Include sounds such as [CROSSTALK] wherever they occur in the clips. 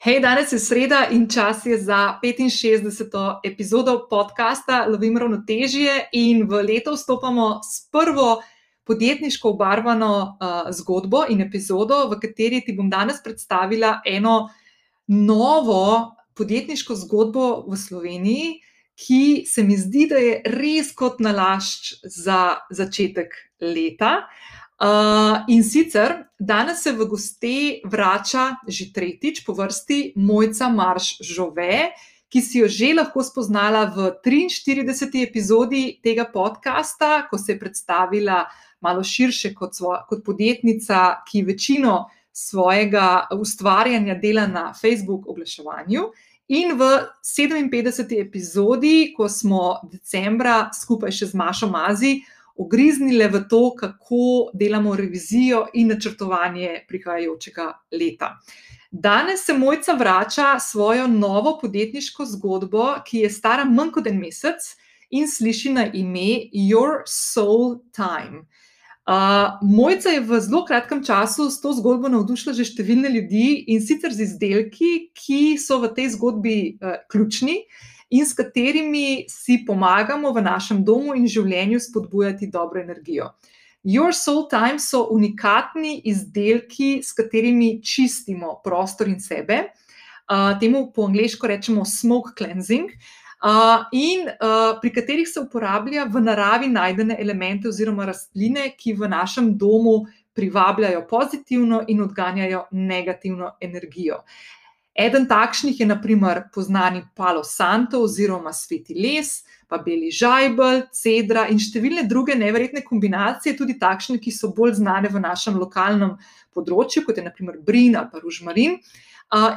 Hej, danes je sreda in čas je za 65. epizodo podcasta Lovim ravnotežje, in v leto vstopamo s prvo podjetniško obarvano uh, zgodbo in epizodo, v kateri ti bom danes predstavila eno novo podjetniško zgodbo v Sloveniji, ki se mi zdi, da je res kot nalašč za začetek leta. Uh, in sicer danes se v gosti vrača že tretjič po vrsti Mojca Marš Žove, ki si jo že lahko spoznala v 43. epizodi tega podcasta, ko se je predstavila malo širše kot, svo, kot podjetnica, ki večino svojega ustvarjanja dela na Facebook oglaševanju. In v 57. epizodi, ko smo decembra skupaj še z Mašo Mazi ogriznile v to, kako delamo revizijo in načrtovanje prihajajočega leta. Danes se Mojca vrača svojo novo podjetniško zgodbo, ki je stara manj kot en mesec in sliši na ime Your Soul Time. Uh, Mojca je v zelo kratkem času s to zgodbo navdušila že številne ljudi in sicer z izdelki, ki so v tej zgodbi uh, ključni in s katerimi si pomagamo v našem domu in življenju spodbujati dobro energijo. Your Soul Time so unikatni izdelki, s katerimi čistimo prostor in sebe. Uh, temu po angliško rečemo smoke cleansing, uh, in uh, pri katerih se uporablja v naravi najdene elemente oziroma rastline, ki v našem domu privabljajo pozitivno in odganjajo negativno energijo. Eden takšnih je naprimer poznani Palo Santo oziroma Sveti les, pa Beli žajbel, Cedra in številne druge neverjetne kombinacije, tudi takšne, ki so bolj znane v našem lokalnem področju, kot je naprimer Brin ali pa Ružmarin.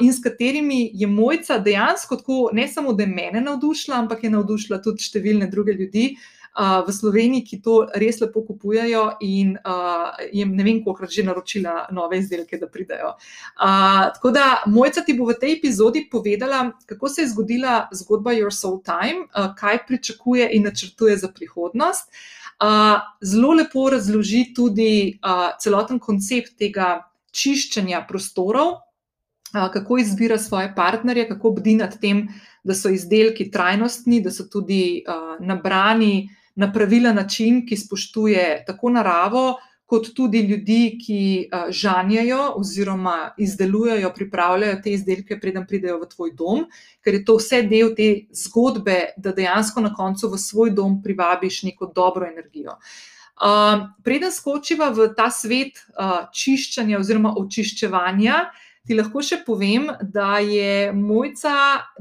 In s katerimi je mojca dejansko tako, ne samo da je mene navdušila, ampak je navdušila tudi številne druge ljudi, v Sloveniji, ki to res lepo kupujajo in uh, jim ne vem, koliko že naročila nove izdelke, da pridejo. Uh, tako da, mojca ti bo v tej epizodi povedala, kako se je zgodila zgodba Your Soul Time, uh, kaj pričakuje in načrtuje za prihodnost. Uh, zelo lepo razloži tudi uh, celoten koncept tega čiščenja prostorov, uh, kako izbira svoje partnerje, kako bdi nad tem, da so izdelki trajnostni, da so tudi uh, nabrani na pravilen način, ki spoštuje tako naravo, kot tudi ljudi, ki žanjajo oziroma izdelujejo, pripravljajo te izdelke, preden pridejo v tvoj dom, ker je to vse del te zgodbe, da dejansko na koncu v svoj dom privabiš neko dobro energijo. Uh, preden skočiva v ta svet uh, čiščenja oziroma očiščevanja, uh, Ti lahko še povem, da je mojca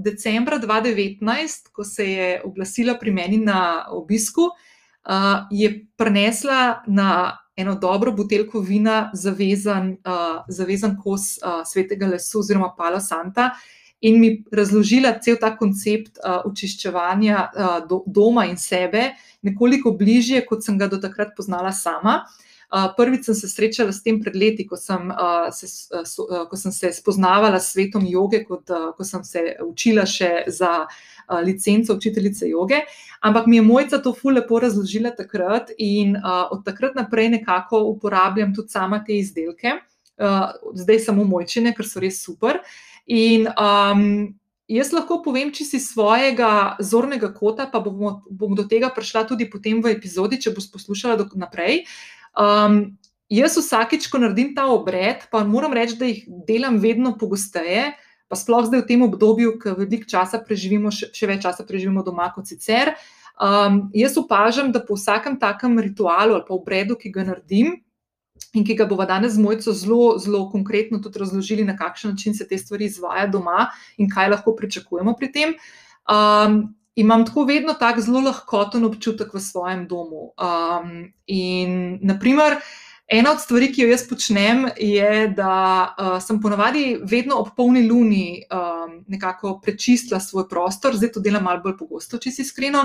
decembra 2019, ko se je oglasila pri meni na obisku, uh, je prenesla na eno dobro buteljko vina zavezan, uh, zavezan kos uh, svetega lesu oziroma Palo Santa in mi razložila cel ta koncept uh, očiščevanja uh, do, doma in sebe nekoliko bližje, kot sem ga do takrat poznala sama. Uh, prvič sem se srečala s tem pred leti, ko sem, uh, se, uh, uh, ko sem se spoznavala s svetom joge, kot, uh, ko sem se učila še za uh, licenco učiteljice joge. Ampak mi je mojca to ful lepo razložila takrat in uh, od takrat naprej nekako uporabljam tudi sama te izdelke, uh, zdaj samo mojčine, ker so res super. In um, jaz lahko povem, če si svojega zornega kota, pa bom, bom do tega prišla tudi potem v epizodi, če boš poslušala naprej. Um, jaz vsakič, ko naredim ta obred, pa moram reči, da jih delam vedno pogosteje, pa sploh zdaj v tem obdobju, ki veliko časa preživimo, še, še več časa preživimo doma kot sicer. Um, jaz opažam, da po vsakem takem ritualu ali pa obredu, ki ga naredim. In ki ga bomo danes z mojco zelo, zelo konkretno tudi razložili, na kakšen način se te stvari izvaja doma in kaj lahko pričakujemo pri tem. Um, imam tako vedno tako zelo lahkoten občutek v svojem domu. Um, in, naprimer, ena od stvari, ki jo jaz počnem, je, da uh, sem ponavadi vedno ob polni luni um, nekako prečistila svoj prostor, zdaj to delam malo bolj pogosto, če si iskreno.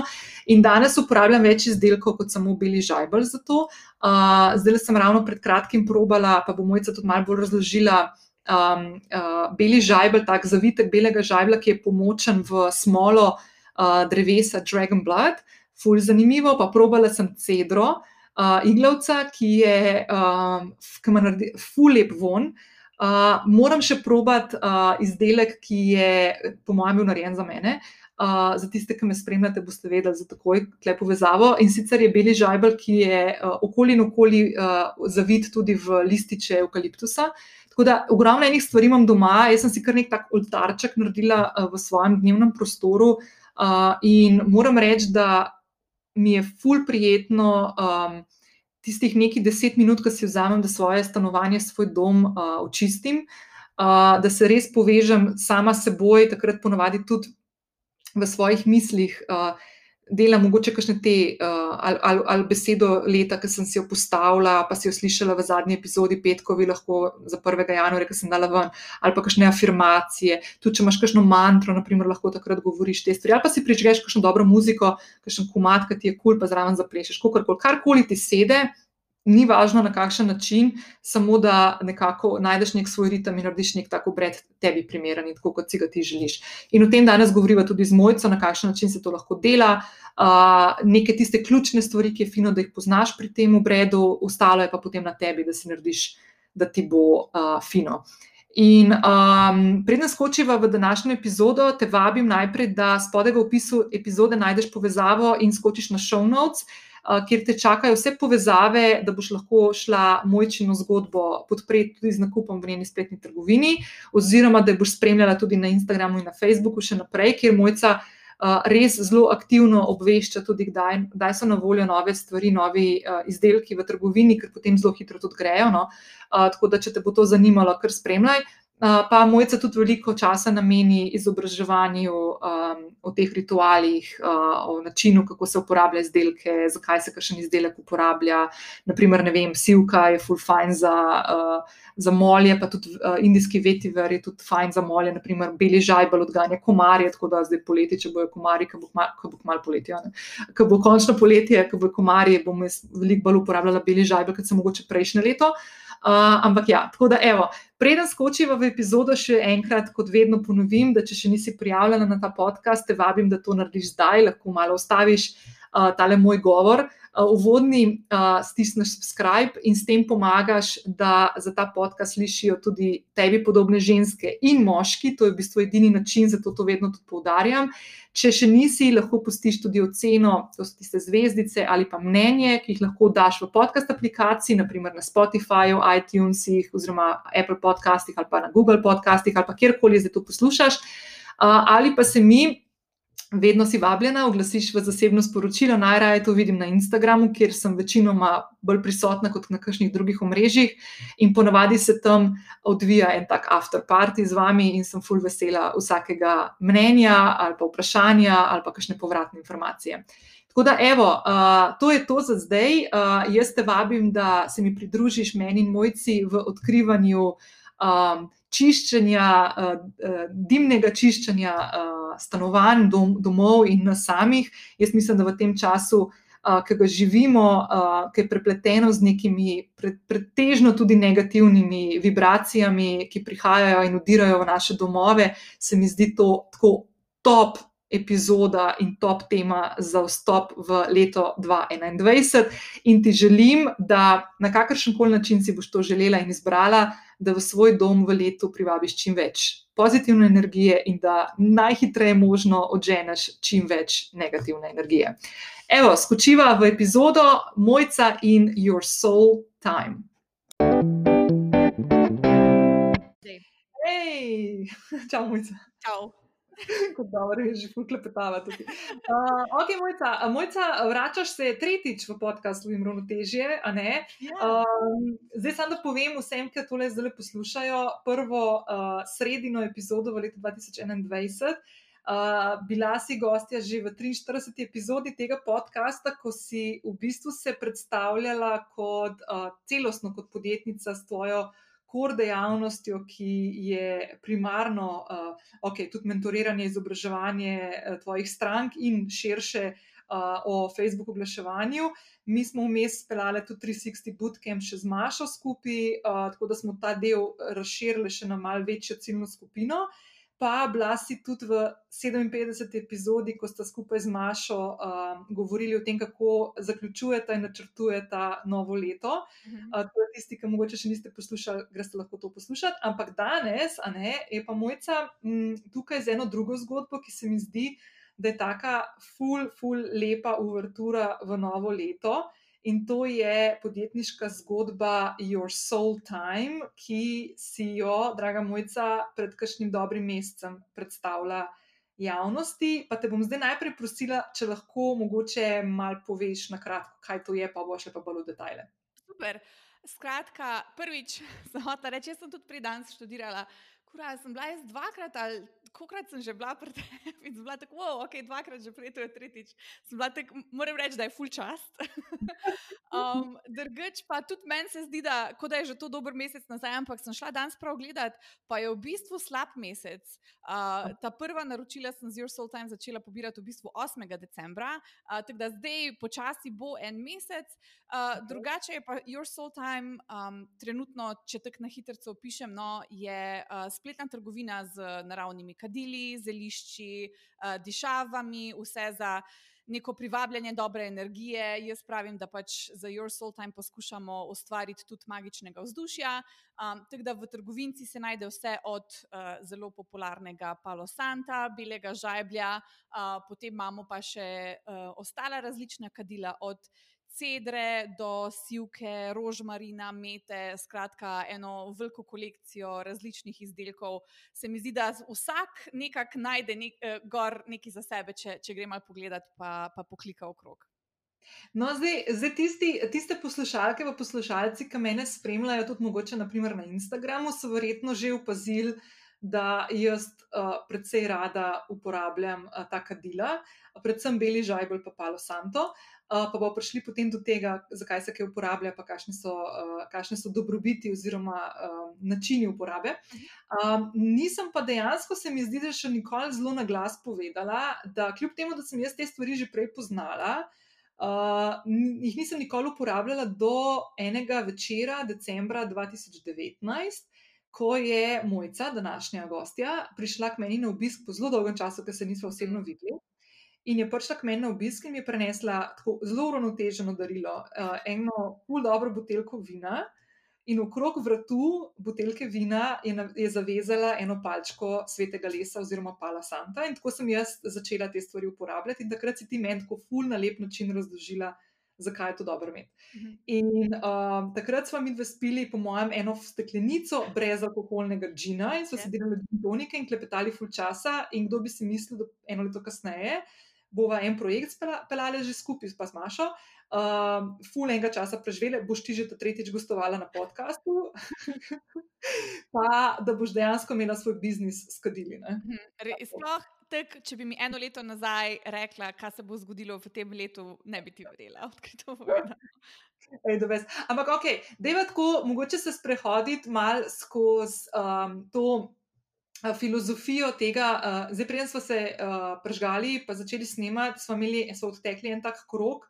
In danes uporabljam več izdelkov kot samo beli žajbel za to. Uh, zdaj sem ravno pred kratkim probala, pa bo mojica tudi malo bolj razložila. Um, uh, beli žajbel, tak zavitek belega žajbla, ki je pomočen v smolo, uh, uh, drevesa Dragon Blood, fulj zanimivo, pa probala sem cedro, uh, iglavca, ki je um, ki ima fulj lep von. Uh, moram še probati uh, izdelek, ki je, po mojem, narejen za mene. Uh, za tiste, ki me spremljate, boste vedeli za takoj tle povezavo. In sicer je beli žajbel, ki je uh, okoli in okoli uh, zavit tudi v lističe eukaliptusa. Tako da ogromno enih stvari imam doma. Jaz sem si kar nek tak oltarček naredila uh, v svojem dnevnem prostoru uh, in moram reči, da mi je ful prijetno. Um, tistih nekaj deset minut, ki si vzamem, da svoje stanovanje, svoj dom uh, očistim, uh, da se res povežem sama s seboj, takrat ponovadi tudi v svojih mislih. Uh, Delam mogoče kakšne te uh, ali, ali, ali besedo leta, ki sem si jo postavila, pa si jo slišala v zadnji epizodi Petkovi, lahko za 1. januarja, ki sem dala ven, ali pa kakšne afirmacije. Tudi, če imaš kakšno mantro, naprimer, lahko takrat govoriš te stvari, ali pa si prižgeš kakšno dobro muziko, kakšen kumat, ki ti je kul, cool, pa zraven zaplešeš, karkoli ti sede, ni važno na kakšen način, samo da nekako najdeš nek svoj ritem in narediš nek tako bred tebi primeren in tako, kot si ga ti želiš. In o tem danes govoriva tudi z mojco, na kakšen način se to lahko dela. Uh, neke tiste ključne stvari, ki je fino, da jih poznaš pri tem obredu, ostalo je pa potem na tebi, da si narediš, da ti bo uh, fino. In um, preden skočiva v današnjo epizodo, te vabim najprej, da spodaj v opisu epizode najdeš povezavo in skočiš na show notes. Eh, kjer te čakajo vse povezave, da boš lahko šla mojčino zgodbo podpreti tudi z nakupom v njeni spletni trgovini, oziroma da boš spremljala tudi na Instagramu in na Facebooku še naprej, kjer mojca. Uh, res zelo aktivno obvešča tudi, kdaj, kdaj so na voljo nove stvari, novi uh, izdelki v trgovini, ker potem zelo hitro tudi grejo. No? Tako da, če te bo to zanimalo, kar spremljaj. Pa mojca tudi veliko časa nameni izobraževanju um, o teh ritualih, uh, o načinu, kako se uporablja izdelke, zakaj se kakšen izdelek uporablja. Naprimer, ne vem, sivka je full fine za, uh, za molje, pa tudi uh, indijski vetiver je tudi fine za molje, naprimer, beli žajbal odganja komarje, tako da zdaj poletje, če bojo komarji, ko bo, ko bo malo poletje, ko bo končno poletje, ko bo komarje, bom veliko bolj uporabljala beli žajbal, kot sem mogoče prejšnje leto. Uh, ampak ja, tako da, evo, preden skočiva v epizodo, še enkrat, kot vedno ponovim, da če še nisi prijavljena na ta podcast, te vabim, da to narediš zdaj, lahko malo ostaviš uh, tale moj govor. Uh, uvodni uh, stisneš subscribe in s tem pomagaš, da za ta podcast slišijo tudi tebi podobne ženske in moški. To je v bistvu edini način, zato to vedno tudi poudarjam. Če še nisi, lahko pustiš tudi oceno, to so tiste zvezdice ali pa mnenje, ki jih lahko daš v podcast aplikaciji, naprimer na Spotifyju, iTunesih, oziroma Apple podcastih ali pa na Google podcastih ali pa kjerkoli zdaj to poslušaš. Ali pa se mi vedno si vabljena, oglasiš v zasebno sporočilo. Najraje to vidim na Instagramu, kjer sem večinoma bolj prisotna kot na kakšnih drugih omrežjih in ponavadi se tam odvija en tak after party z vami in sem full vesela vsakega mnenja ali pa vprašanja ali pa kakšne povratne informacije. Tako da, evo, uh, to je to za zdaj. Uh, jaz te vabim, da se mi pridružiš meni in mojci v odkrivanju um, čiščenja, uh, dimnega čiščenja uh, stanovanj, dom, domov in nas samih. Jaz mislim, da v tem času, uh, ki ga živimo, uh, ki je prepleteno z nekimi pre, pretežno tudi negativnimi vibracijami, ki prihajajo in udirajo v naše domove, se mi zdi to tako top. Epizoda in top tema za vstop v leto 2021, in ti želim, da na kakršen koli način si boš to želela in izbrala, da v svoj dom v letu privabiš čim več pozitivne energije in da najhitreje možno odženeš čim več negativne energije. Evo, skočiva v epizodo Mojca in Your Soul Time. Hej, [LAUGHS] čau, Mojca. Čau. Kot dobro, je že fuklepetava tudi. Uh, ok, mojca, mojca, vračaš se tretjič v podcast v Imrunu težje, a ne? Um, zdaj samo da povem vsem, ki tole zdaj poslušajo, prvo uh, sredino epizodo v letu 2021. Uh, bila si gostja že v 43. epizodi tega podcasta, ko si v bistvu se predstavljala kot uh, celostno kot podjetnica s tvojo kor dejavnostjo, ki je primarno, uh, ok, tudi mentoriranje, izobraževanje uh, tvojih strank in širše uh, o Facebook oglaševanju. Mi smo vmes speljali tudi 360 Bootcamp še z Mašo skupaj, uh, tako da smo ta del razširili še na malce večjo ciljno skupino. Pa bila si tudi v 57. epizodi, ko sta skupaj z Mašo uh, govorili o tem, kako zaključujete in načrtujete novo leto. Uh, to je tisti, ki morda še niste poslušali, greste lahko to poslušati. Ampak danes, a ne, je pa mojca m, tukaj z eno drugo zgodbo, ki se mi zdi, da je taka ful, ful, lepa uvertura v novo leto. In to je podjetniška zgodba Your Soul Time, ki si jo, draga mojca, pred kakšnim dobrim mesecem predstavlja javnosti. Pa te bom zdaj najprej prosila, če lahko mogoče malo poveš na kratko, kaj to je, pa bo še pa bolj v detajle. Super. Skratka, prvič, [LAUGHS] sem hotel reči, jaz sem tudi prej danes študirala. Kuraj, sem bila jaz dvakrat ali kolikrat sem že bila pri tebi in bila tako, wow, ok, dvakrat že prej, to je tretjič. Tak, moram reči, da je full čast. [LAUGHS] um, Drugič pa tudi meni se zdi, da, da je že to dober mesec nazaj, ampak sem šla danes prav gledat, pa je v bistvu slab mesec. Uh, ta prva naročila sem z Your Soul Time začela pobirati v bistvu 8. decembra, uh, tako da zdaj počasi bo en mesec. Uh, drugače je pa Your Soul Time um, trenutno, če tako na hitro opišem, no, je uh, spletna trgovina z naravnimi kadili, zelišči, uh, dišavami, vse za neko privabljanje dobre energije. Jaz pravim, da pač za Your Soul Time poskušamo ustvariti tudi magičnega vzdušja. Um, tako da v trgovinci se najde vse od uh, zelo popularnega Palo Santa, belega žajblja, uh, potem imamo pa še uh, ostala različna kadila od cedre do sivke, rožmarina, mete, skratka, eno veliko kolekcijo različnih izdelkov. Se mi zdi, da vsak nekako najde nek, eh, gor nekaj za sebe, če, če gre malo pogledat, pa, pa poklika okrog. No, zdaj, zdaj tisti, tiste poslušalke, pa poslušalci, ki me spremljajo, tudi mogoče naprimer, na Instagramu, so verjetno že opazili, da jaz uh, predvsej rada uporabljam uh, ta kadila, predvsem beli žajbol, pa palo santo. Uh, pa bomo prišli potem do tega, zakaj se kaj uporablja, pa kakšne so, uh, kakšne so dobrobiti oziroma uh, načini uporabe. Um, nisem pa dejansko, se mi zdi, da še nikoli zelo na glas povedala, da kljub temu, da sem jaz te stvari že prej poznala, uh, jih nisem nikoli uporabljala do enega večera, decembra 2019. Ko je mojca, današnja gostja, prišla k meni na obisk po zelo dolgem času, ker se nismo osebno videli. In je prišla k meni na obisk in mi je prenesla tako zelo uravnoteženo darilo, uh, eno pol dobro buteljko vina. In okrog vratu buteljke vina je, na, je zavezala eno palčko svetega lesa oziroma pala Santa. In tako sem jaz začela te stvari uporabljati. In takrat si ti meni tako ful na lep način razložila, zakaj je to dobro imeti. Mhm. In uh, takrat smo mi dve spili, po mojem, eno steklenico brez alkoholnega džina in so ja. sedeli na džintonike in klepetali ful časa. In kdo bi si mislil, da eno leto kasneje bova en projekt speljali že skupaj, pa s Mašo. Um, ful enega časa preživele, boš ti že to tretjič gostovala na podkastu, [LAUGHS] pa da boš dejansko imela svoj biznis skadili. Mhm, sploh, tak, če bi mi eno leto nazaj rekla, kaj se bo zgodilo v tem letu, ne bi ti verjela, odkrito povedala. Ampak, ok, da je tako, mogoče se sprehoditi mal skozi um, to filozofijo tega, uh, zdaj, preden smo se uh, pržgali, pa začeli snemati, smo imeli, so odtekli en tak krok,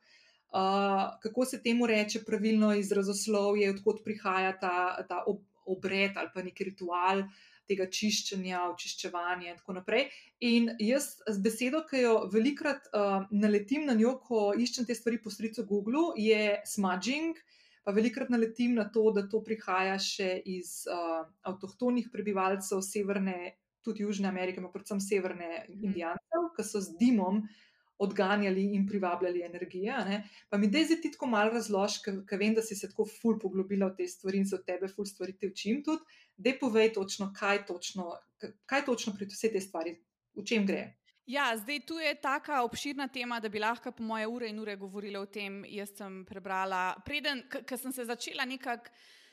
uh, kako se temu reče pravilno izrazoslovje, odkot prihaja ta, ta ob, obred ali pa neki ritual tega čiščenja, očiščevanja in tako naprej. In jaz z besedo, ki jo velikrat uh, naletim na njo, ko iščem te stvari po stricu Google, je smudging. Uh, pa velikrat naletim na to, da to prihaja še iz uh, avtohtonih prebivalcev Severne, tudi Južne Amerike, pa predvsem Severne mhm. Indijancev, ki so z dimom odganjali in privabljali energijo. Ne? Pa mi zdaj ti tako malo razloži, ker vem, da si se tako ful poglobila v te stvari in se od tebe ful stvari te učim tudi. Dej povej točno, kaj točno, kaj točno pri vsej tej stvari, v čem gre. Ja, zdaj tu je tako obširna tema, da bi lahko po moje ure in ure govorila o tem. Jaz sem prebrala, preden sem se začela nekako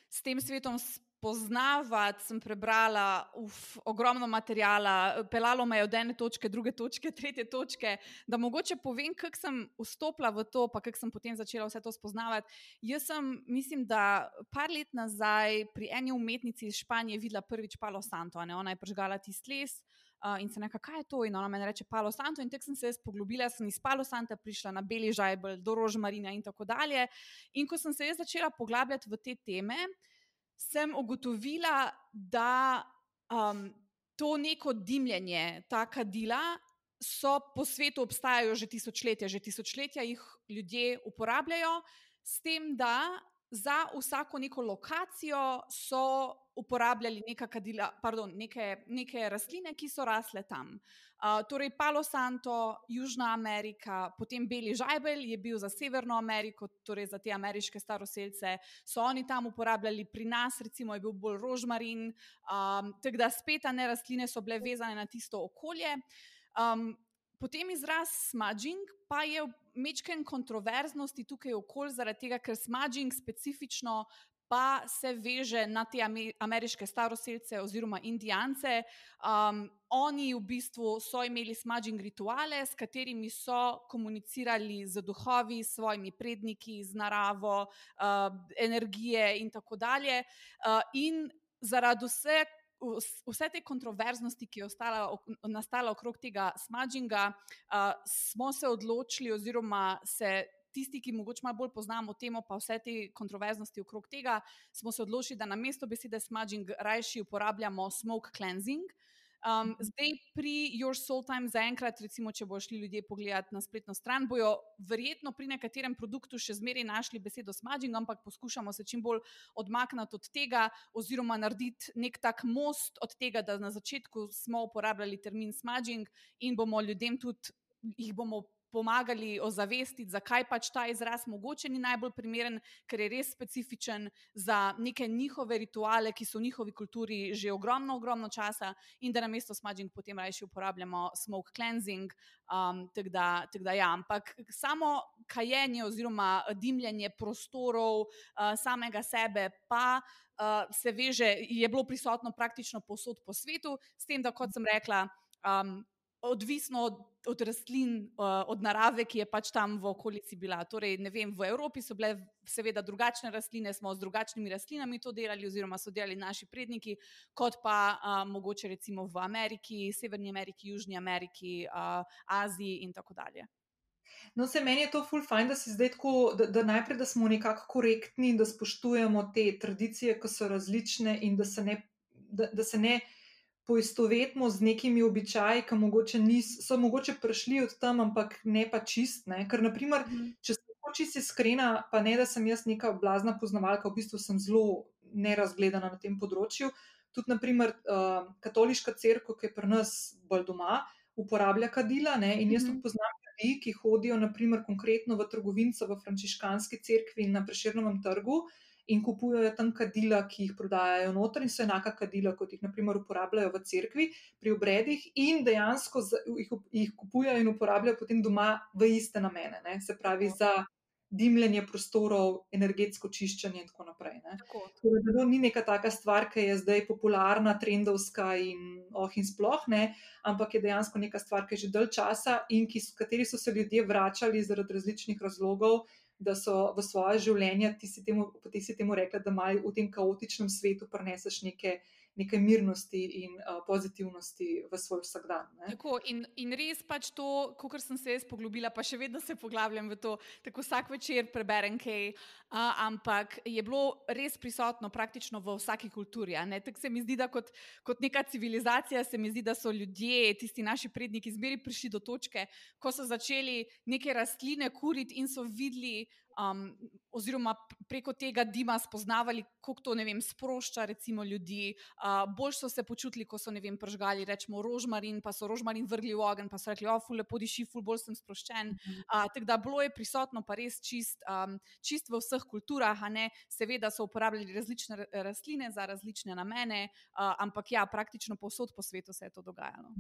s tem svetom spoznavati, sem prebrala uf, ogromno materijala, pelalo me je od ene točke, druge točke, tretje točke, da mogoče povem, kako sem vstopila v to, pa kako sem potem začela vse to spoznavati. Jaz sem, mislim, da par let nazaj pri eni umetnici iz Španije videla prvič Palo Santo, ne? ona je pržgala tisti les. Uh, in se nekaj, kaj je to? In ona me reče, Palo Santo. In tako sem se jaz poglobila, sem iz Palo Santa prišla na Beli žajbel, do Rožmarina in tako dalje. In ko sem se jaz začela poglabljati v te teme, sem ugotovila, da um, to neko dimljenje, ta kadila, so po svetu obstajajo že tisočletja, že tisočletja jih ljudje uporabljajo, s tem, da za vsako neko lokacijo so uporabljali kadila, pardon, neke, neke rastline, ki so rasle tam. Uh, torej, Palo Santo, Južna Amerika, potem Beli žajbelj je bil za Severno Ameriko, torej za te ameriške staroseljce, so oni tam uporabljali, pri nas, recimo, je bil bolj rožmarin, um, tako da spet ne rastline so bile vezane na tisto okolje. Um, potem izraz smudging pa je mečken kontroverznosti tukaj okolj, zaradi tega, ker smudging specifično pa se veže na te ameriške staroseljce oziroma indijance. Um, oni v bistvu so imeli smudging rituale, s katerimi so komunicirali z duhovi, s svojimi predniki, z naravo, uh, energije in tako dalje. Uh, in zaradi vse. Vse te kontroverznosti, ki je ostala, nastala okrog tega smudginga, uh, smo se odločili, oziroma se tisti, ki mogoče malo bolj poznamo temo, pa vse te kontroverznosti okrog tega, smo se odločili, da na mesto besede smudging rajši uporabljamo smoke cleansing. Um, zdaj, pri Your Soul Time, zaenkrat, recimo, če bodo šli ljudje pogledati na spletno stran, bojo verjetno pri nekaterem produktu še zmeraj našli besedo smudging, ampak poskušamo se čim bolj odmakniti od tega, oziroma narediti nek tak most od tega, da na začetku smo uporabljali termin smudging in bomo ljudem tudi jih bomo pomagali ozavestiti, zakaj pač ta izraz mogoče ni najbolj primeren, ker je res specifičen za neke njihove rituale, ki so v njihovi kulturi že ogromno, ogromno časa, in da na mesto smudging potem raje uporabljamo smoke cleansing. Um, tak da, tak da ja. Ampak samo kajenje oziroma dimljenje prostorov uh, samega sebe pa. Uh, se veže, je bilo prisotno praktično posod po svetu, s tem, da, kot sem rekla, um, odvisno od, od rastlin, uh, od narave, ki je pač tam v okolici bila. Torej, vem, v Evropi so bile seveda drugačne rastline, smo z drugačnimi rastlinami to delali, oziroma so delali naši predniki, kot pa uh, mogoče recimo v Ameriki, Severni Ameriki, Južni Ameriki, uh, Aziji in tako dalje. No, se meni je to ful fajn, da, tako, da, da najprej da smo nekako korektni in da spoštujemo te tradicije, ki so različne in da se ne. Da, da se ne poistovetimo z nekimi običaji, ki mogoče nis, so mogoče prišli od tam, ampak ne pa čist. Ne? Ker, naprimer, mm. če sem čisto iskrena, pa ne da sem jaz neka blazna poznavalka, v bistvu sem zelo nerazgledana na tem področju. Tudi, naprimer, uh, katoliška crkva, ki je pri nas bolj doma, uporablja kadila. Ne? In jaz -hmm. tudi poznam ljudi, ki hodijo, naprimer, konkretno v trgovinco v frančiškanski crkvi na Preširnem trgu in kupujejo tam kadila, ki jih prodajajo noter, in so enaka kadila, kot jih naprimer uporabljajo v cerkvi pri obredih, in dejansko jih, jih kupujejo in uporabljajo potem doma v iste namene, ne? se pravi za dimljenje prostorov, energetsko čiščenje in tako naprej. Torej, to ni neka taka stvar, ki je zdaj popularna, trendovska in oh in sploh ne, ampak je dejansko neka stvar, ki je že dalj časa in ki, kateri so se ljudje vračali zaradi različnih razlogov da so v svoje življenje, ti si temu, ti si temu rekla, da imaš v tem kaotičnem svetu preneseš neke, neke mirnosti in uh, pozitivnosti v svoj vsakdan. Tako, in, in res pač to, kot sem se jaz poglobila, pa še vedno se poglabljam v to, tako vsak večer preberem kaj. Uh, ampak je bilo res prisotno praktično v vsaki kulturi. Tako se mi zdi, da kot, kot neka civilizacija, se mi zdi, da so ljudje, tisti naši predniki, zmeri prišli do točke, ko so začeli neke rastline kuriti in so videli um, oziroma preko tega dima spoznavali, kako to vem, sprošča recimo, ljudi. Uh, bolj so se počutili, ko so vem, pržgali rečemo, rožmarin, pa so rožmarin vrgli v ogen, pa so rekli: oh, fule, podiši, ful, bolj sem sproščen. Uh, tako da bilo je prisotno, pa res čist, um, čist v vseh kulturah, seveda so uporabljali različne rastline za različne namene, uh, ampak ja, praktično povsod po svetu se je to dogajalo.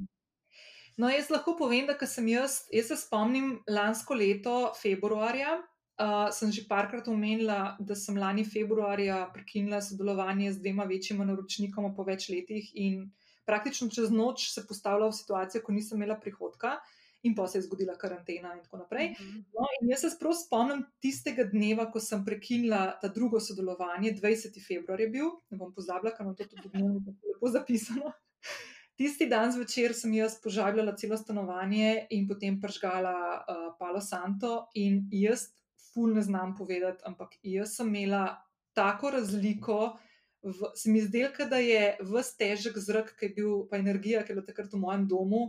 No, jaz lahko povem, da sem jaz, jaz se spomnim lansko leto, februarja, Uh, sem že parkrat omenila, da sem lani februarja prekinila sodelovanje z dvema večjima naročnikoma po več letih in praktično čez noč se postavila v situacijo, ko nisem imela prihodka in pa se je zgodila karantena in tako naprej. Mhm. No, in jaz se sprav spomnim tistega dneva, ko sem prekinila ta drugo sodelovanje, 20. februar je bil, ne bom pozabila, ker imam to tudi dnevno lepo zapisano. Tisti dan zvečer sem jaz požagljala celo stanovanje in potem pržgala uh, Palo Santo in jaz ful ne znam povedati, ampak jaz sem imela tako razliko v, se mi zdelo, da je vse težek zrak, ki je bil, pa energija, ki je bila takrat v mojem domu,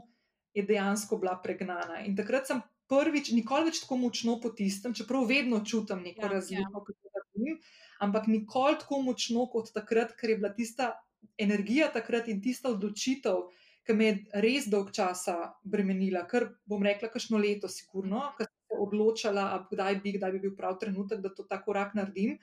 je dejansko bila pregnana. In takrat sem prvič, nikoli več tako močno potisnem, čeprav vedno čutim neko ja, razliko, ja. kako radim, ampak nikoli tako močno kot takrat, ker je bila tista energija takrat in tista odločitev. Ki me je res dolg časa bremenila, ker bom rekla, kašno leto, sigurno, ker odločila, kdaj bi, kdaj bi bil prav trenutek, da to tako korak naredim.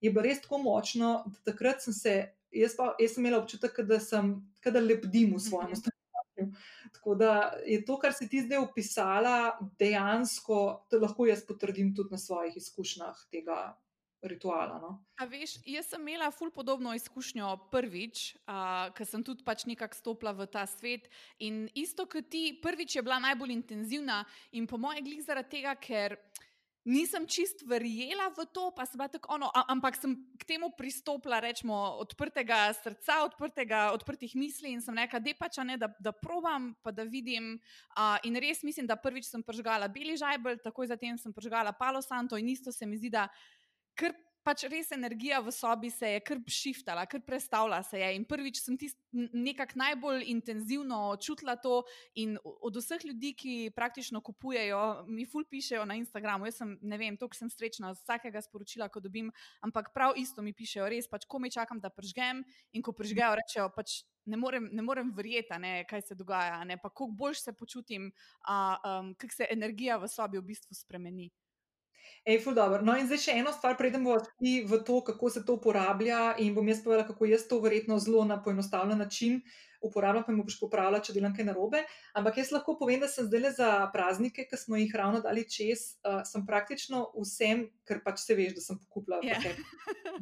Je bilo res tako močno, da takrat sem se, jaz, pa, jaz sem imela občutek, da sem, da lepdim v svojem stanovanju. Mhm. Tako da je to, kar si ti zdaj opisala, dejansko, da lahko jaz potrdim tudi na svojih izkušnjah tega. Rituala, no? veš, jaz sem imela ful podobno izkušnjo prvič, uh, ker sem tudi pač nekako stopila v ta svet. In isto kot ti, prvič je bila najbolj intenzivna in po mojem, glih zaradi tega, ker nisem čist verjela v to, pa sem bila tako ono, ampak sem k temu pristopila, rečemo, odprtega srca, odprtega, odprtih misli in sem rekla, da pač ne, da, da probam, pa da vidim. Uh, in res mislim, da prvič sem pržgala beli žajbel, takoj zatem sem pržgala palo santo in isto se mi zdi, da kar pač res energija v sobi se je kar šiftala, kar predstavlja se je. In prvič sem nekako najbolj intenzivno čutila to. In od vseh ljudi, ki praktično kupujejo, mi ful pišejo na Instagramu. Jaz sem, ne vem, toliko sem srečna z vsakega sporočila, ko dobim, ampak prav isto mi pišejo, res pač, ko mi čakam, da pržgem. In ko pržgejo, rečejo pač. Ne morem, ne morem verjeti, ne, kaj se dogaja, ne, pa kako bolj se počutim, um, kako se energija v sobi v bistvu spremeni. Ej, ful dobro. No, in zdaj še eno stvar, preden bomo šli v to, kako se to uporablja, in bom jaz povedala, kako jaz to verjetno zelo na poenostavljen način uporabljam, pa mi boš popravila, če delam kaj narobe. Ampak jaz lahko povem, da sem zdaj za praznike, ki smo jih ravno dali čez, uh, sem praktično vsem, ker pač se veš, da sem pokupila. Yeah.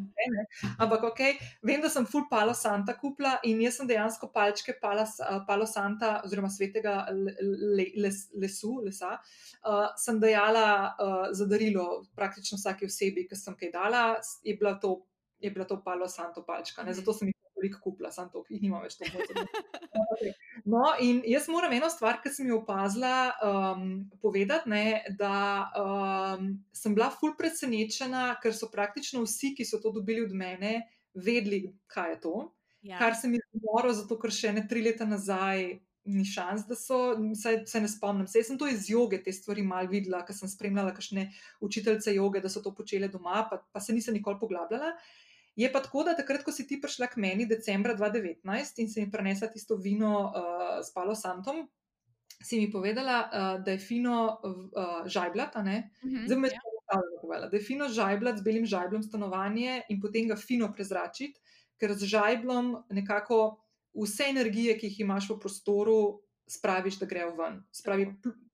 Ne, Ampak ok, vem, da sem full palo Santa kupila in jaz sem dejansko palčke pala, uh, palo Santa oziroma svetega le, les, lesu, lesa, uh, sem dajala uh, za darilo praktično vsake osebi, ki sem kaj dala, je bila to, je bila to palo Santo palčka. Ne? Zato sem jih veliko kupila, samo to, ki jih nima več tako. [LAUGHS] No, in jaz moram eno stvar, ki sem jo opazila, um, povedati, ne, da um, sem bila ful presenečena, ker so praktično vsi, ki so to dobili od mene, vedeli, kaj je to. Ja. Kar se mi je zgodilo, zato ker še ne tri leta nazaj. Ni šans, da so, saj, se ne spomnim. Sej sem to iz joge, te stvari mal videla, ker sem spremljala kakšne učiteljice joge, da so to počele doma, pa, pa se nisem nikoli poglabljala. Je pa tako, da takrat, ko si ti prišla k meni, decembra 2019, in si mi prenesla tisto vino uh, s Palo Santom, si mi povedala, uh, da je fino uh, žajblat, uh -huh, zdaj me je ja. povedala, da je fino žajblat z belim žajblom stanovanje in potem ga fino prezračiti, ker z žajblom nekako vse energije, ki jih imaš v prostoru, spraviš, da grejo ven. Spravi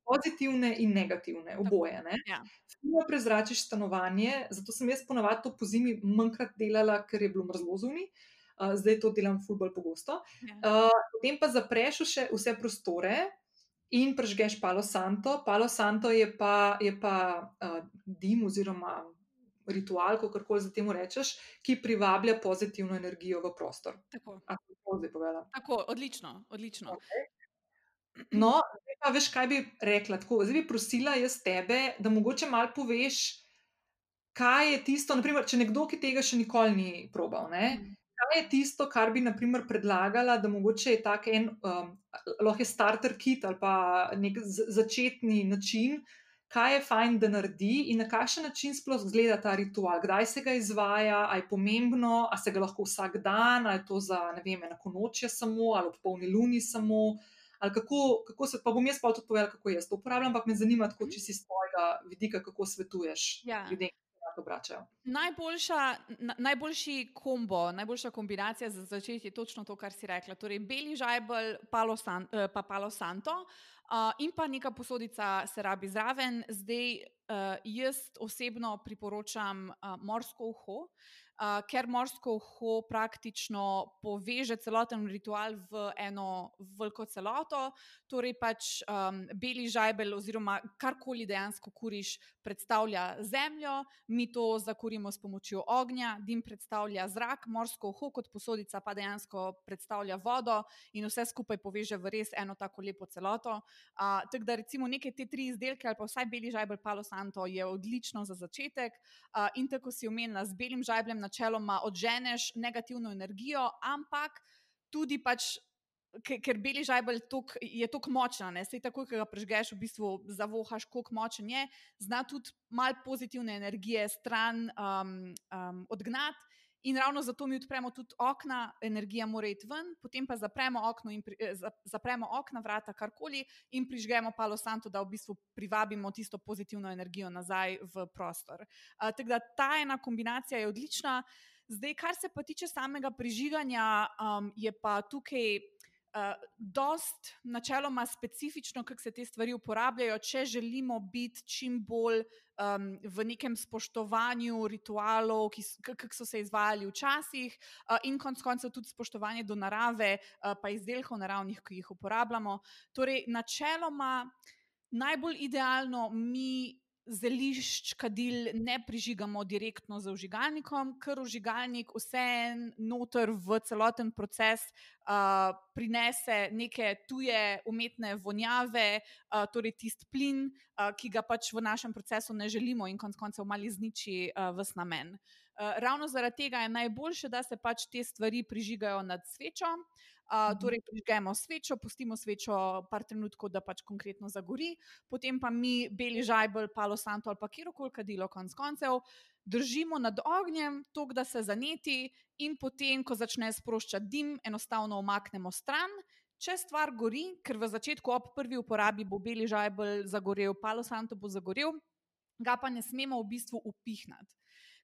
pozitivne in negativne, oboje. Ja. Fino prezračiš stanovanje, zato sem jaz ponovadi to po zimi manjkrat delala, ker je bilo mrzlo zunaj. Uh, zdaj to delam fulbol pogosto. Ja. Uh, potem pa zapreš še vse prostore in prežgeš Palo Santo. Palo Santo je pa, je pa uh, dim oziroma ritual, kako koli za temu rečeš, ki privablja pozitivno energijo v prostor. Tako. Tako, odlično. odlično. Okay. No, [CLEARS THROAT] zdaj pa veš, kaj bi rekla. Tako, zdaj bi prosila jaz tebe, da mogoče malo poveš, kaj je tisto, naprimer, če nekdo, ki tega še nikoli ni probal. Ne? Mm. Kaj je tisto, kar bi naprimer, predlagala, da mogoče je tako en, um, lahko je starter kit ali pa nek začetni način, kaj je fajn, da naredi in na kakšen način sploh zgleda ta ritual, kdaj se ga izvaja, ali je pomembno, ali se ga lahko vsak dan, ali je to za ne vem, enako noče samo, ali ob polni luni samo ali kako, kako se, pa bom jaz pa tudi povedala, kako jaz to uporabljam, ampak me zanima, tako, če si iz tvojega vidika, kako svetuješ ja. ljudem. Najboljša, na, najboljši kombo, najboljša kombinacija za začetek je točno to, kar si rekla. Torej, beli žajbel, palo san, eh, pa palo santo uh, in pa neka posodica se rabi zraven. Zdaj, uh, jaz osebno priporočam uh, morsko uho. Uh, uh, ker morsko uho praktično poveže celoten ritual v eno veliko celoto. Torej, pač um, beli žajbel, oziroma karkoli dejansko kuriš, predstavlja zemljo, mi to zakurimo s pomočjo ognja, dim predstavlja zrak, morsko uho kot posodica pa dejansko predstavlja vodo in vse skupaj poveže v res eno tako lepo celoto. Uh, tako da recimo neke te tri izdelke ali pa vsaj beli žajbel, palo santo je odlično za začetek. Uh, in tako si omenila z belim žajblem načeloma odženeš negativno energijo, ampak tudi pač. Ker beli žajbelj tuk, je tako močen, da se takoj, ko ga prežgeš, v bistvu zavohaš, kako močen je, zna tudi malo pozitivne energije stran um, um, odgnati. In ravno zato mi odpremo tudi okna, energija mora iti ven, potem pa zapremo okno, in, eh, zapremo okna, vrata, karkoli in prižgemo palo santo, da v bistvu privabimo tisto pozitivno energijo nazaj v prostor. Uh, tako da ta ena kombinacija je odlična. Zdaj, kar se pa tiče samega prižiganja, um, je pa tukaj. Dost načeloma specifično, kako se te stvari uporabljajo, če želimo biti čim bolj um, v nekem spoštovanju ritualov, ki so se izvajali včasih, uh, in konec koncev tudi spoštovanje do narave, uh, pa izdelkov naravnih, ki jih uporabljamo. Torej, načeloma, najbolj idealno mi zelišč, kadil ne prižigamo direktno z užigalnikom, ker užigalnik vseeno noter v celoten proces uh, prinese neke tuje umetne vonjave, uh, torej tisti plin, uh, ki ga pač v našem procesu ne želimo in konec koncev mali zniči uh, vs namen. Uh, ravno zaradi tega je najboljše, da se pač te stvari prižigajo nad svečo. Torej, prižgemo svečo, pustimo svečo par trenutkov, da pač konkretno zagori, potem pa mi beli žajbel, palo santo ali pa kjerkoli kadilo, konc koncev, držimo nad ognjem, tok da se zaneti, in potem, ko začne sproščati dim, enostavno omaknemo stran. Če stvar gori, ker v začetku ob prvi uporabi bo beli žajbel zagorel, palo santo bo zagorel, ga pa ne smemo v bistvu upihnati.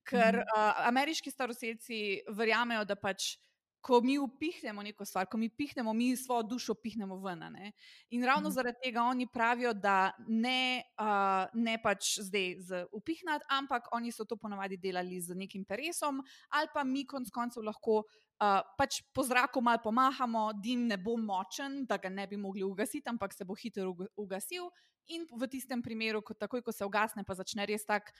Ker uh, ameriški staroseljci verjamejo, da pač ko mi upihnemo neko stvar, ko mi pihnemo, mi svojo dušo pihnemo ven. Ne? In ravno mm. zaradi tega oni pravijo, da ne, uh, ne pač zdaj z upihnati, ampak oni so to ponovadi delali z nekim peresom, ali pa mi konc koncev lahko. Uh, pač po zraku malo pomahamo, dim ne bo močen, da ga ne bi mogli ugasiti, ampak se bo hitro ugasil. In v tistem primeru, ko takoj, ko se ugasne, pa začne res tako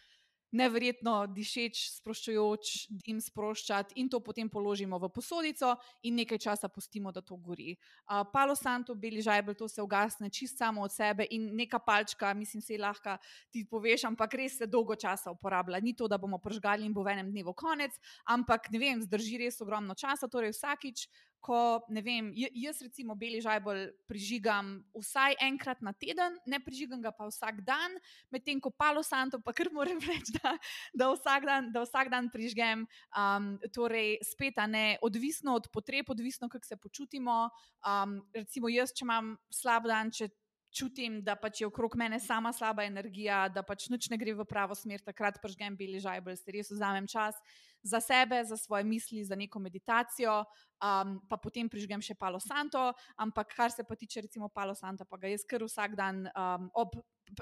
neverjetno dišeč, sproščujoč dim sproščati, in to potem položimo v posodico in nekaj časa pustimo, da to gori. Uh, Palo Santo, beli žajbel, to se ugasne čist samo od sebe in neka palčka, mislim, se lahko ti poveš, ampak res se dolgo časa uporablja. Ni to, da bomo pržgali in bo v enem dnevu konec, ampak ne vem, zdrži res ogromno časa, torej vsakič ko, ne vem, jaz recimo beli žajbol prižigam vsaj enkrat na teden, ne prižigam ga pa vsak dan, medtem ko palo santo, pa kar moram [LAUGHS] reči, da, da, vsak, dan, da vsak dan prižgem. Um, torej, spet, ne, odvisno od potreb, odvisno kako se počutimo. Um, recimo, jaz, če imam slab dan, če čutim, da pač je okrog mene sama slaba energija, da pač nič ne gre v pravo smer, takrat prižgem beli žajbol, se res vzamem čas za sebe, za svoje misli, za neko meditacijo, um, pa potem prižgem še Palo Santo. Ampak kar se pa tiče recimo Palo Santa, pa ga jaz kar vsak dan um, ob.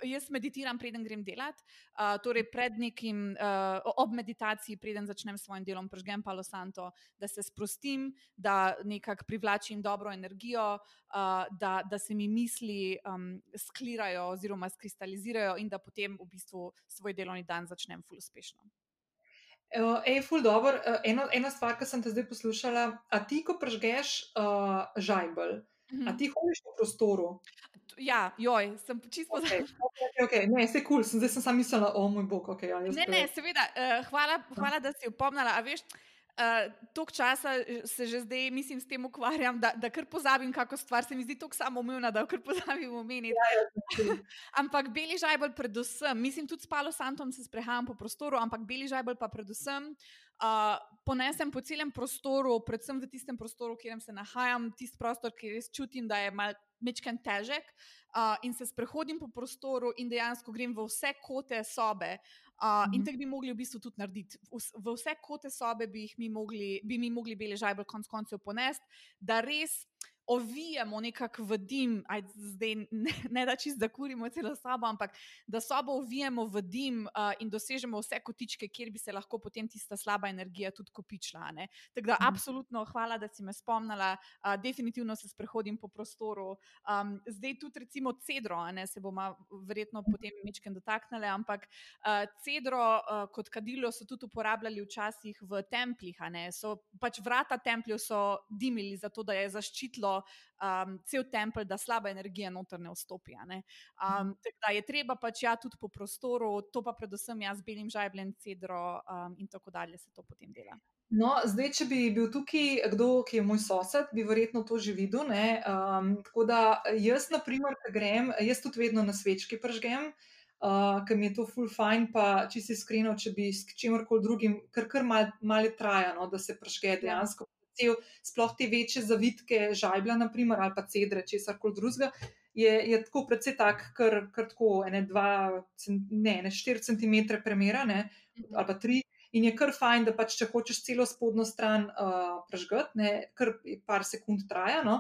Jaz meditiram, preden grem delat, uh, torej pred nekim, uh, ob meditaciji, preden začnem s svojim delom, prežgem Palo Santo, da se sprostim, da nekako privlačim dobro energijo, uh, da, da se mi misli um, sklirajo oziroma skristalizirajo in da potem v bistvu svoj delovni dan začnem ful uspešno. Ej, ful dobro. Eno, ena stvar, ki sem te zdaj poslušala, a ti, ko prežgeš uh, žajbel, mm -hmm. a ti hodiš po prostoru? Ja, joj, sem čisto okay, okay, okay. Ne, se kul, cool. zdaj sem samo mislila, o moj bog, ok. Ja, ne, ne, seveda, uh, hvala, hvala, da si opomnila. A veš, Uh, Tok časa eh, se že zdaj, mislim, s tem ukvarjam, da, da kar pozabim, kako stvar se mi zdi tako samoumevna, da jo kar pozabim omeniti. Ja, ja, [LAUGHS] ampak beli žajbel, predvsem, mislim, tudi s Palo Santom se sprehajam po prostoru, ampak beli žajbel pa predvsem uh, ponesem po celem prostoru, predvsem v tistem prostoru, kjer se nahajam, tisti prostor, ki res čutim, da je mal. Mečken težek, uh, in se sprehodim po prostoru, in dejansko grem v vse kote sobe. Uh, Uh, in tako bi mogli v bistvu tudi narediti. V, v vse kote sobe bi, mi mogli, bi mi mogli bele žajbe konc koncev ponesti, da res ovijemo nekako v dim, aj zdaj ne, ne da čist zakurimo celo sobo, ampak da sobo ovijemo v dim uh, in dosežemo vse kotičke, kjer bi se lahko potem tista slaba energija tudi kopičila. Tako da, mm. absolutno, hvala, da si me spomnila, uh, definitivno se sprehodim po prostoru. Um, zdaj tudi, recimo, cedro, ne, se bomo verjetno potem mečken dotaknili, ampak uh, cedro uh, kot kadilo so tudi uporabljali včasih v templjih. So pač vrata templjev so dimili, zato da je zaščitilo um, cel tempelj, da slaba energija noter ne vstopi. Ne? Um, da je treba pač ja tudi po prostoru, to pa predvsem jaz belim žajbljem, cedro um, in tako dalje se to potem dela. No, zdaj, če bi bil tukaj kdo, ki je moj sosed, bi verjetno to že videl. Um, tako da jaz, na primer, grem, jaz tudi vedno na svečki pržgem uh, ker mi je to full fine, pa če si iskreno, če bi s čimorkoli drugim, kar kar mal, malo traja, no, da se prešge ja. dejansko. Cel, sploh te večje zavitke, žajbla, naprimer, ali pa cedre, česar koli drugega, je, je tako predvsej tak, kar, kar tako, ene dva, ne, ne, štiri centimetre premera, ne, mhm. ali pa tri, in je kar fajn, da pač, če hočeš celo spodnjo stran uh, prežgati, kar par sekund traja. No.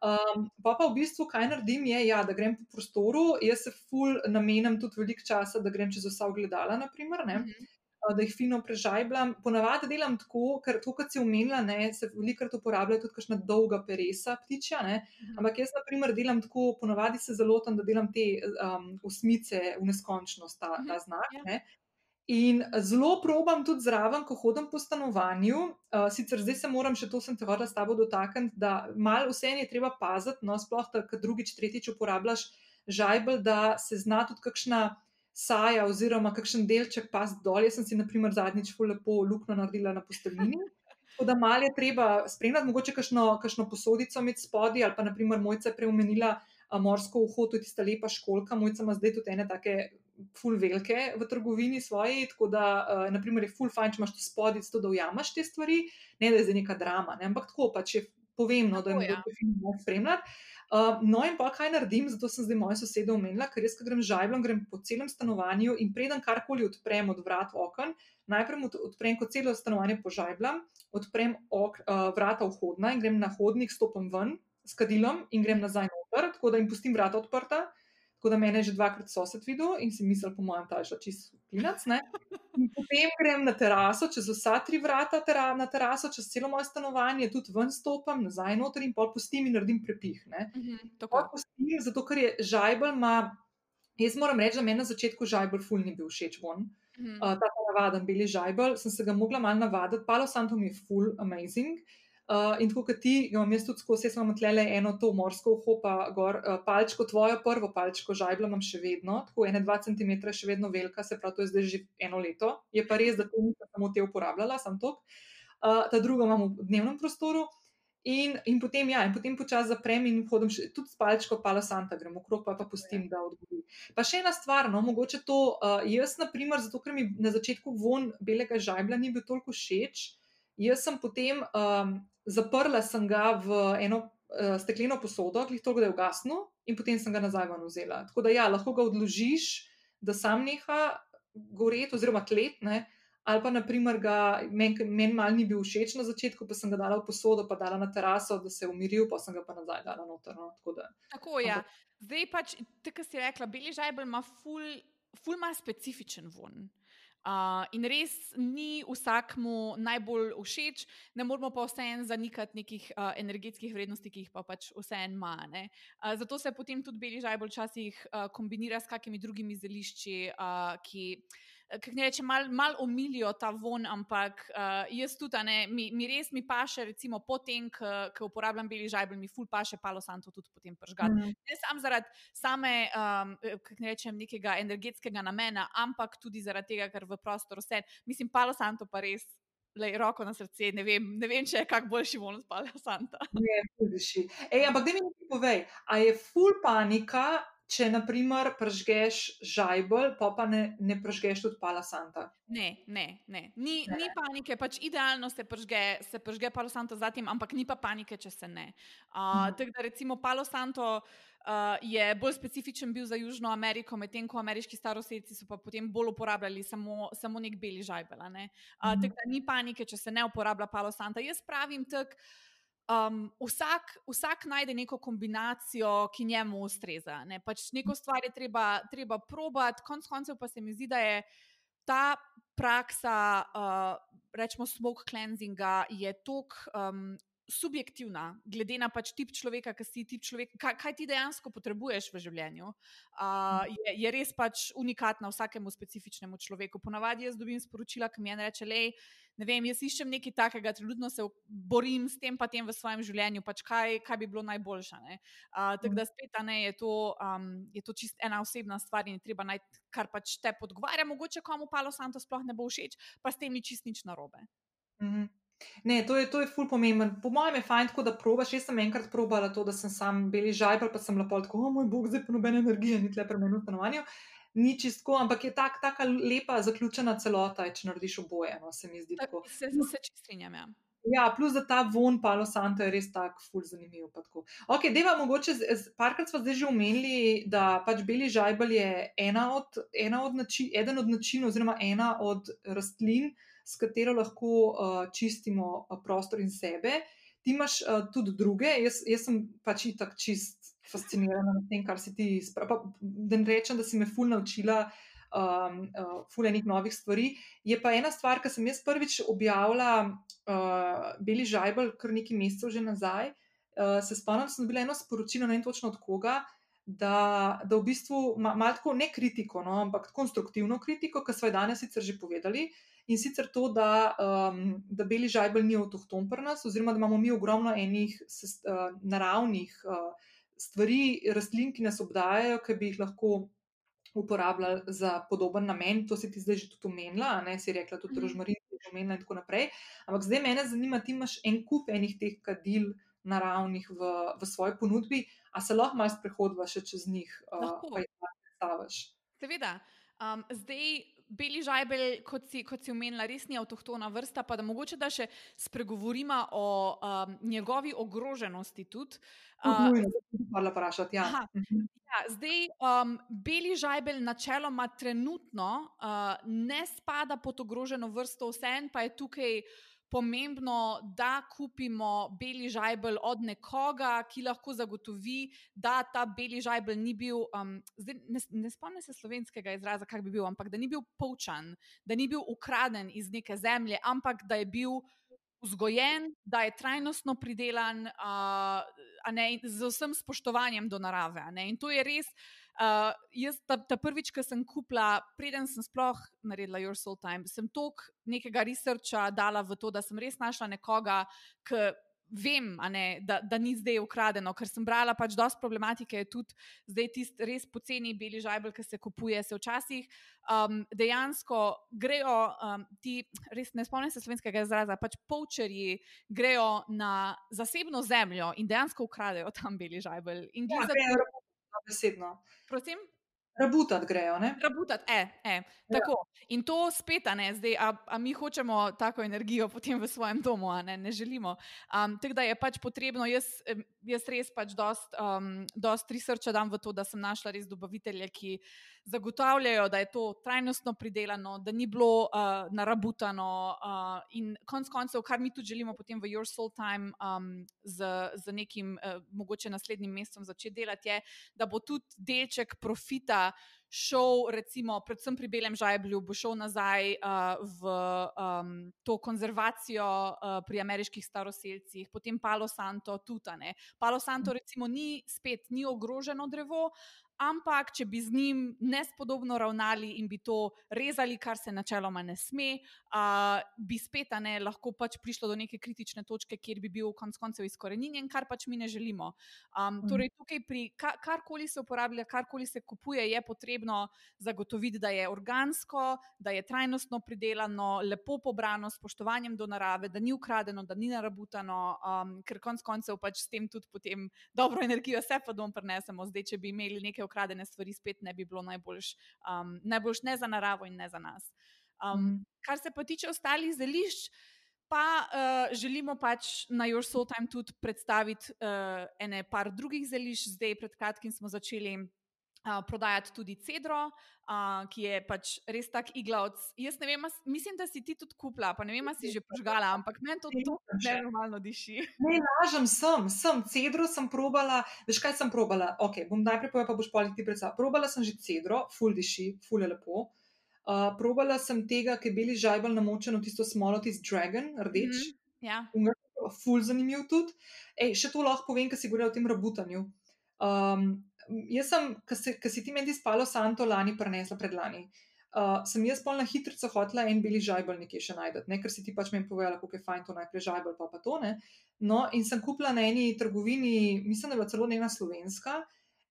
Um, pa pa v bistvu, kaj naredim, je, ja, da grem po prostoru, jaz se ful namenam tudi veliko časa, da grem čez vsa ogledala, naprimer, ne, mhm. uh, da jih fino prežajblam. Ponavadi delam tako, ker to, kar si omenila, ne, se velikokrat uporablja tudi kakšna dolga peresa ptičja, ne, mhm. ampak jaz, naprimer, delam tako, ponavadi se zelo tam, da delam te um, osmice v neskončnost, ta, ta mhm. znak. Ja. Ne. In zelo probam tudi zraven, ko hodim po stanovanju. Uh, sicer zdaj se moram, še to sem te hodila s tabo dotakniti, da malo vse je treba paziti, no, sploh da, drugič, tretjič uporabljaš žajbel, da se zna tudi kakšna saja oziroma kakšen delček pas dol. Jaz sem si, naprimer, zadnjič fu lepo luknjo naredila na posteljini. Tako da malo je treba spremljati, mogoče kakšno, kakšno posodico med spodi ali pa, naprimer, mojca preumenila morsko uho, to je tista lepa školka, mojca ima zdaj tudi ene take ful velike v trgovini svoji, tako da uh, naprimer, je ful fajn, če imaš to spodaj, da ujamaš te stvari, ne da je za neka drama, ne? ampak tako pač je povemno, da je to film spremljati. Uh, no, in pa kaj naredim, zato sem zdaj moja soseda omenila, ker jaz, ko grem žajblom, grem po celem stanovanju in preden karkoli odprem od vrat okon, najprej odprem kot celo stanovanje požajblam, odprem ok, uh, vrata vhodna in grem na hodnik, stopim ven s kadilom in grem nazaj noter, tako da jim pustim vrata odprta. Tako da me je že dvakrat sosed videl in si mislil, po mojem, da je šlo čisto klinac. Potem grem na teraso, čez vsa tri vrata tera, na teraso, čez celo moje stanovanje, tudi ven stopam, nazaj noter in pol pustim in naredim prepih. Uh mhm, -huh, pustim, zato ker je žajbel, ima, jaz moram reči, da meni na začetku žajbel ful ni bil všeč von. Uh -huh. uh, ta navaden beli žajbel, sem se ga mogla malo navaditi, palo santo mi je ful amazing. Uh, Uh, in tako kot ti, imam jaz tudi skozi, jaz imam tle eno to morsko uho, pa gor uh, palčko, tvojo prvo palčko, žajblo imam še vedno, tako ene dva centimetra, še vedno velika, se pravi, to je zdaj že eno leto. Je pa res, da to nisem samo te uporabljala, sem to. Uh, ta druga imam v dnevnem prostoru. In, in potem, ja, in potem počasi zaprem in hodim še, tudi s palčko, pa Santa, gremo okrog, pa, pa pustim, da odgovori. Pa še ena stvar, no, mogoče to, uh, jaz, na primer, zato ker mi na začetku von belega žajbla ni bil toliko všeč, jaz sem potem um, zaprla sem ga v eno uh, stekleno posodo, ki je toliko, da je ugasnil, in potem sem ga nazaj ven vzela. Tako da ja, lahko ga odložiš, da sam neha goreti oziroma tletne. Ali pa, naprimer, meni men mal ni bil všeč na začetku, pa sem ga dala v posodo, pa dala na teraso, da se je umiril, pa sem ga pa nazaj dala noter. No, tako, da, tako ja. Zdaj pač, tako si rekla, beli žajbel ima ful, ful ima specifičen von. Uh, in res ni vsakmu najbolj všeč, ne moramo pa vseeno zanikati nekih uh, energetskih vrednosti, ki jih pa pač vseeno ima. Uh, zato se potem tudi beli žajbolj včasih uh, kombinira s kakimi drugimi zelišči, uh, ki kako ne rečem, malo mal omilijo ta von, ampak uh, jaz tudi, ne, mi, mi res mi paše, recimo, potem, ko uporabljam beli žajbel, mi ful paše palo santo tudi potem pržgati. Mm. Ne samo zaradi same, um, kako ne rečem, nekega energetskega namena, ampak tudi zaradi tega, ker v prostoru vse, mislim, palo santo pa res. Lej, roko na srce, ne vem, ne vem če je kak boljši von od Pala Santa. Ne, tudiši. Ej, ampak da mi nekaj povej, a je full panika, če naprimer pržgeš žajbel, pa pa ne, ne pržgeš tudi pala santa. Ne, ne, ne. Ni, ne. ni panike, pač idealno se pržge, se pržge palo santo zatem, ampak ni pa panike, če se ne. Uh, hmm. Tako da recimo palo santo. Uh, je bolj specifičen bil za Južno Ameriko, medtem ko ameriški staroseljci so pa potem bolj uporabljali samo, samo nek beli žajbel. Uh, mm. Tako da ni panike, če se ne uporablja palo santa. Jaz pravim tako. Um, vsak, vsak najde neko kombinacijo, ki njemu ustreza. Ne? Pač neko stvar je treba, treba probati, konec koncev pa se mi zdi, da je ta praksa, uh, rečemo, smoke cleansinga, je tako um, subjektivna, glede na pač tip človeka, ki si tip človeka, kaj, kaj ti dejansko potrebuješ v življenju. Uh, je, je res pač unikatna vsakemu specifičnemu človeku. Ponavadi jaz dobim sporočila, ki mi je reče, le. Ne vem, jaz iščem nekaj takega, trenutno se borim s tem, pa tem v svojem življenju, pač kaj, kaj bi bilo najboljše. Uh, tako da spet, ne, je to, um, je to čist ena osebna stvar in je treba najti, kar pač te podgovarja. Mogoče komu Palo Santo sploh ne bo všeč, pa s tem ni čist nič narobe. Mm -hmm. Ne, to je, to je ful pomemben. Po mojem je fajn tako, da probaš. Jaz sem enkrat probala to, da sem sam beli žajbal, pa sem lepo tako, o moj bog, zdaj pa nobene energije, ni tle premenjeno stanovanju. Ni čisto, ampak je tak, taka lepa, zaključena celota, če narediš oboje. No, se mi zdi tako. Se, se, čistrinjam. Ja. Ja, plus da ta von Palo Santo je res tako, ful zanimiv. Ok, deva mogoče, parkrat smo zdaj že omenili, da pač beli žajbal je ena od, ena od način, eden od načinov, oziroma ena od rastlin, s katero lahko uh, čistimo uh, prostor in sebe. Ti imaš uh, tudi druge, jaz, jaz sem pač itak čist fascinirana nad tem, kar si ti spravila. Da ne rečem, da si me ful naučila. Um, uh, Fulejnih novih stvari. Je pa ena stvar, ki sem jaz prvič objavila, uh, Beli Žajbel, kar nekaj mesecev že nazaj. Uh, se spomnim, da sem dobila eno sporočilo, ne vem točno od koga, da, da v bistvu malo ma tako ne kritiko, no, ampak konstruktivno kritiko, ki smo jo danes sicer že povedali, uh, in sicer to, da, um, da beli žajbelj ni avtohton pri nas, oziroma da imamo mi ogromno enih sest, uh, naravnih uh, stvari, rastlin, ki nas obdajajo, ki bi jih lahko uporabljali za podoben namen. To si ti zdaj že tudi omenila, ne si rekla, tudi mhm. rožmarin, je omenila in tako naprej. Ampak zdaj me zanima, ti imaš en kup enih teh kadil. Naravnih v, v svoji ponudbi, a se lahko malo sprehodva še čez njih, uh, kaj ti predstavljaš? Seveda. Um, zdaj, beli žajbelj, kot si, kot si omenila, res ni avtohtona vrsta, pa da mogoče da še spregovorimo o um, njegovi ogroženosti. Tudi. Uh, Hvala, vprašati. Ja. Mhm. Ja, zdaj, um, beli žajbelj načeloma trenutno uh, ne spada pod ogroženo vrsto, vseeno pa je tukaj pomembno, da kupimo beli žajbelj od nekoga, ki lahko zagotovi, da ta beli žajbelj ni bil, um, zdaj, ne, ne spomnim se slovenskega izraza, kak bi bil, ampak da ni bil poučan, da ni bil ukraden iz neke zemlje, ampak da je bil vzgojen, da je trajnostno pridelan, uh, ne, z vsem spoštovanjem do narave. In to je res. Uh, jaz, ta, ta prvič, ki sem kupila, preden sem sploh naredila Your Soul Time, sem toliko nekega researcha dala v to, da sem res našla nekoga, ki vem, ne, da, da ni zdaj ukradeno, ker sem brala pač dosti problematike, tudi zdaj tisti res poceni beli žajbel, ki se kupuje. Se včasih um, dejansko grejo, um, ti res ne spomnim se slovenskega izraza, pač povčerji grejo na zasebno zemljo in dejansko ukradejo tam beli žajbel. Ja, za... besedno. Prosim? Rabutat grejo. Rabutat, e, e. Tako. In to spet, ne, zdaj, a, a mi hočemo tako energijo potem v svojem domu, a ne, ne želimo. Um, tako da je pač potrebno, jaz, jaz res pač dost, um, dost researcha dam v to, da sem našla res dobavitelje, ki zagotavljajo, da je to trajnostno pridelano, da ni bilo uh, narabutano. Uh, in konec koncev, kar mi tudi želimo potem v Your Soul Time um, z, z nekim, uh, mogoče naslednjim mestom začeti delati, je, da bo tudi delček profita šel, recimo, predvsem pri Belem žajblju, bo šel nazaj uh, v um, to konzervacijo uh, pri ameriških staroseljcih, potem Palo Santo, tutane. Palo Santo, recimo, ni spet, ni ogroženo drevo, Ampak, če bi z njim nespodobno ravnali in bi to rezali, kar se načeloma ne sme, uh, bi spet ne, lahko pač prišlo do neke kritične točke, kjer bi bil konec koncev izkoreninjen, kar pač mi ne želimo. Um, torej, tukaj pri kar, karkoli se uporablja, karkoli se kupuje, je potrebno zagotoviti, da je organsko, da je trajnostno pridelano, lepo pobrano, s spoštovanjem do narave, da ni ukradeno, da ni narabutano, um, ker konec koncev pač s tem tudi potem dobro [LAUGHS] energijo se pa dom prenesemo. Zdaj, če bi imeli nekaj ukradene stvari spet ne bi bilo najboljš, um, najboljš ne za naravo in ne za nas. Um, mm. Kar se pa tiče ostalih zelišč, pa uh, želimo pač na Your Soul Time tudi predstaviti uh, ene par drugih zelišč. Zdaj, pred kratkim smo začeli. Uh, prodajati tudi cedro, uh, ki je pač res tak iglavc. Jaz ne vem, mislim, da si ti tudi kupila, pa ne vem, si že požgala, ampak meni to tako nenormalno diši. Ne, lažem, sem, sem, cedro sem probala. Veš, kaj sem probala? Ok, bom najprej povedala, pa boš politi predstav. Probala sem že cedro, full diši, full je lepo. Uh, probala sem tega, ki je bili žajbal namočen v tisto smolo, tisti dragon, rdeč. Mm -hmm, ja. ful zanimiv tudi. Ej, še to lahko povem, ker si govoril o tem rabutanju. Um, jaz sem, ki si ti meni spalo Santo lani prenesla predlani. Uh, sem jaz pol na hitro hotela en beli žajbel nekje še najdete, ne? ker si ti pač meni povedala, kako je fajn to najprej žajbel, pa pa to ne. No, in sem kupila na eni trgovini, mislim, da je bila celo ena slovenska.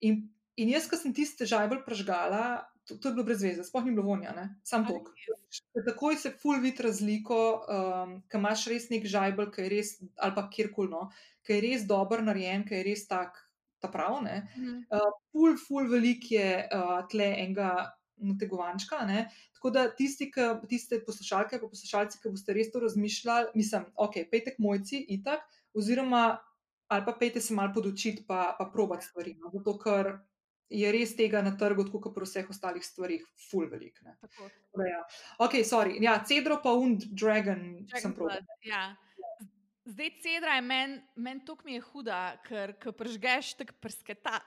In, in jaz, ko sem tiste žajbel prežgala, to, to je bilo brez veze, sploh ni bilo vonja, ne? sam tok. Takoj se full vid razliko, um, ki imaš res nek žajbel, ki je res, ali pa kjerkoli, no, ki je res dober narejen, ki je res tak, ta prav. Mm. Uh, full, full velik je uh, tle enega nategovančka. Ne? Tako da tisti, ki, tiste poslušalke, pa poslušalci, ki boste res to razmišljali, mislim, ok, petek mojci, itak, oziroma ali pa pejte se malo podočiti, pa, pa probati stvari. No? Zato, ker je res tega na trgu, kot pri vseh ostalih stvarih, full velik. Ja. Ok, sorry. Ja, Cedro pa und Dragon, Dragon sem prav. Ja. Zdaj, cedra je meni men tukaj mi je huda, ker pržgeš tako prsketa.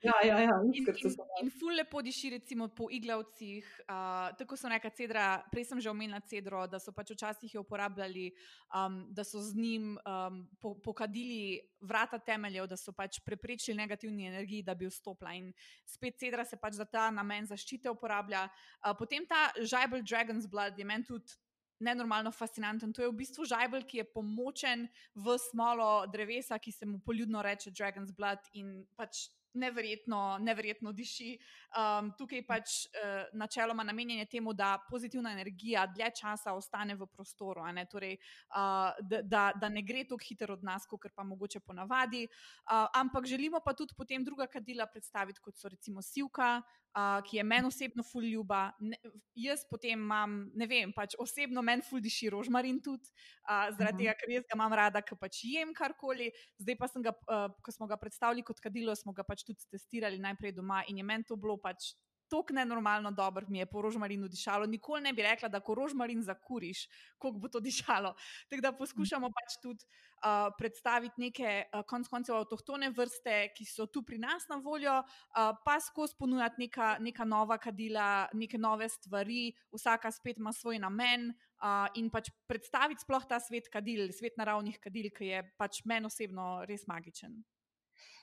Ja, ja, ja, in, in, in ful lepo diši, recimo po iglavcih. Uh, tako so neka cedra, prej sem že omenila cedro, da so pač včasih jo uporabljali, um, da so z njim um, po, pokadili vrata temeljev, da so pač preprečili negativni energiji, da bi vstopila. In spet cedra se pač za ta namen zaščite uporablja. Uh, potem ta žajbel Dragon's Blood je meni tudi. Nenormalno fascinanten. To je v bistvu žajbel, ki je pomočen v smolo drevesa, ki se mu poljudno reče Dragon's Blood, in pač neverjetno, neverjetno diši. Um, tukaj pač uh, načeloma namenjen je temu, da pozitivna energija dlje časa ostane v prostoru, torej, uh, da, da, da ne gre tako hitro od nas, kot pa mogoče ponavadi. Uh, ampak želimo pa tudi potem druga kadila predstaviti, kot so recimo Sivka. Uh, ki je meni osebno ful ljuba. Ne, jaz potem imam, ne vem, pač osebno meni ful diši rožmarin tudi, uh, zaradi tega, ker jaz ga imam rada, ker pač jem karkoli. Zdaj pa sem ga, uh, ko smo ga predstavili kot kadilo, smo ga pač tudi testirali najprej doma in je meni to bilo pač tako nenormalno dobro mi je po rožmarinu dišalo. Nikoli ne bi rekla, da ko rožmarin zakuriš, kako bo to dišalo. Tako da poskušamo pač tudi uh, predstaviti neke, uh, konc koncev, avtohtone vrste, ki so tu pri nas na voljo, uh, pa skozi ponujati neka, neka nova kadila, neke nove stvari, vsaka spet ima svoj namen. Uh, in pač predstaviti sploh ta svet kadil, svet naravnih kadil, ki je pač meni osebno res magičen.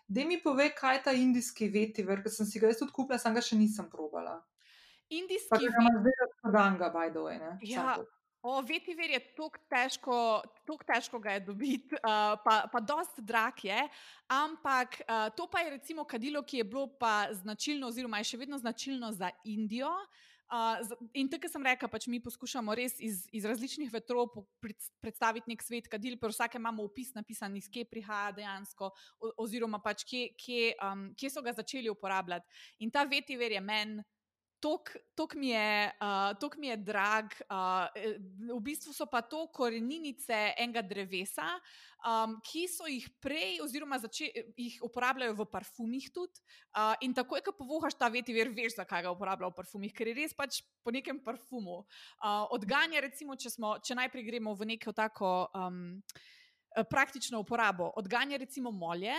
Da mi pove, kaj je ta indijski vetiver, ker sem si ga jaz tudi kupila, sem ga še nisem probala. Indijski vetiver. Ja, zdaj to ganga, by the way. Ja. O, vetiver je tako težko, težko ga je dobiti, uh, pa, pa dost drag je. Ampak uh, to pa je recimo kadilo, ki je bilo pa značilno, oziroma je še vedno značilno za Indijo. Uh, Uh, in tako sem rekla, pač mi poskušamo res iz, iz različnih vetrov predstaviti nek svet, kadil, pri vsakem imamo opis napisan, iz kje prihaja dejansko, oziroma pač kje, kje, um, kje so ga začeli uporabljati. In ta vetiver je meni Tok mi, uh, mi je drag, uh, v bistvu so pa to koreninice enega drevesa, um, ki so jih prej, oziroma zače, jih uporabljajo v parfumih tudi. Uh, in takoj, ko povohaš ta vetiver, veš, zakaj ga uporabljajo v parfumih, ker je res pač po nekem parfumu. Uh, odganja, recimo, če, smo, če najprej gremo v neko tako um, praktično uporabo, odganja recimo molje.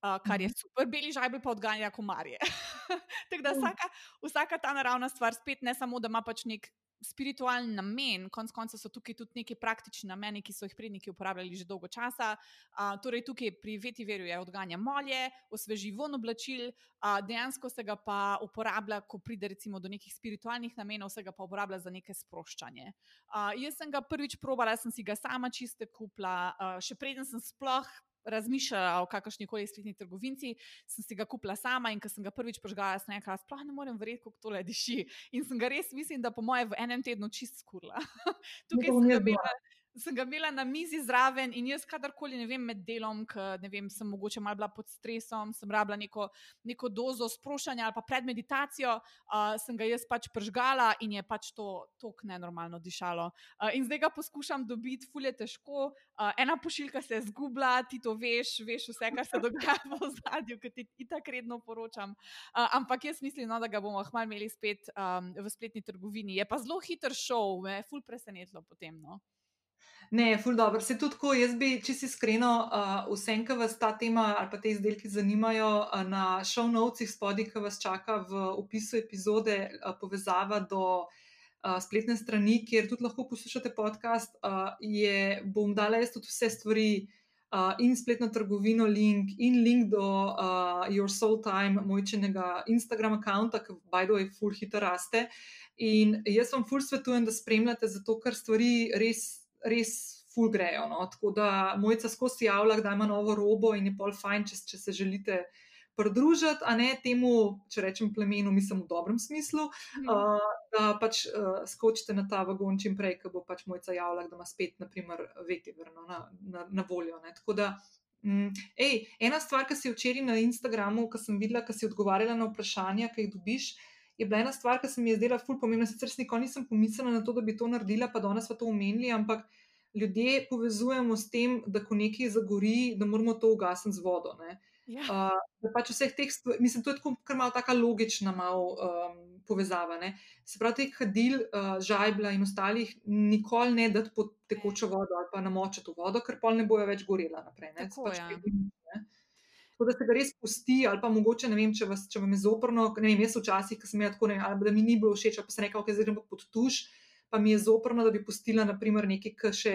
Uh, kar je mhm. super, beli žajbi pa odganja komarje. [LAUGHS] Tako da vsaka, vsaka ta naravna stvar, spet ne samo, da ima pač nek spiritualni namen, konec konca so tukaj tudi neki praktični nameni, ki so jih predniki uporabljali že dolgo časa. Uh, torej, tukaj pri veti veru je odganja molje, osveži von oblačil, uh, dejansko se ga pa uporablja, ko pride recimo do nekih spiritualnih namenov, se ga pa uporablja za neke sproščanje. Uh, jaz sem ga prvič probala, sem si ga sama čiste kupla, uh, še preden sem sploh razmišljala o kakršni koli spletni trgovini, sem si ga kupila sama in ko sem ga prvič požgala, sem rekla, sploh ne morem verjeti, kako to le diši. In sem ga res, mislim, da po moje v enem tednu čist skurla. [LAUGHS] Tukaj sem ga imela sem ga imela na mizi zraven in jaz, kadarkoli, ne vem, med delom, ki sem mogoče malo bila pod stresom, sem rabila neko, neko dozo sproščanja ali pa pred meditacijo, uh, sem ga jaz pač pržgala in je pač to tako nenormalno dišalo. Uh, in zdaj ga poskušam dobiti, fulje težko. Uh, ena pošiljka se je zgubila, ti to veš, veš vse, kar se dogaja v zadju, ki ti tako redno poročam. Uh, ampak jaz mislim, no, da ga bomo hmalo imeli spet um, v spletni trgovini. Je pa zelo hiter šov, me je ful presenetilo potem. No. Ne, ful dobro. Se tudi tako, jaz bi, če si iskreno, uh, vsem, ki vas ta tema ali pa te izdelki zanimajo, uh, na show notesih spodaj, ki vas čaka v opisu epizode, uh, povezava do uh, spletne strani, kjer tudi lahko poslušate podcast, uh, je, bom dala jaz tudi vse stvari. Uh, in spletno trgovino, link, in link do uh, Your Soul Time, mojčenega Instagram računa, ki, by the way, full hitro raste. In jaz vam full svetujem, da spremljate, zato ker stvari res, res full grejo. No? Tako da mojca skozi javlja, da ima novo robo in je pol fajn, če, če se želite pridružiti, a ne temu, če rečem, plemenu, mislim v dobrem smislu, mm. uh, da pač uh, skočite na ta vagon čim prej, ker bo pač mojca javljala, da ima spet, naprimer, vetivrno na, na, na voljo. Ne? Tako da. Mm, ej, ena stvar, ki si včeraj na Instagramu, ki sem videla, ki si odgovarjala na vprašanja, ki jih dobiš, je bila ena stvar, ki se mi je zdela ful pomembna. Sicer nikoli nisem pomislila na to, da bi to naredila, pa danes smo to omenili, ampak ljudje povezujemo s tem, da ko nekaj zagori, da moramo to ugasniti z vodo. Ja. Uh, pač vseh teh stvari, mislim, to je tako, kar malo tako logična mal, um, povezava. Ne? Se pravi, teh kadil, uh, žajbla in ostalih, nikoli ne dati pod tekočo vodo ali pa namočiti v vodo, ker pol ne bojo več gorela naprej. Tako, pač ja. Tako da se ga res pusti, ali pa mogoče ne vem, če, vas, če vam je zoprno. Ne vem, jaz včasih, ki sem jih tako ne, ali da mi ni bilo všeč, pa sem rekel, okay, zdaj gremo pod tuš pa mi je zoprno, da bi pustila naprimer, nekaj, ki še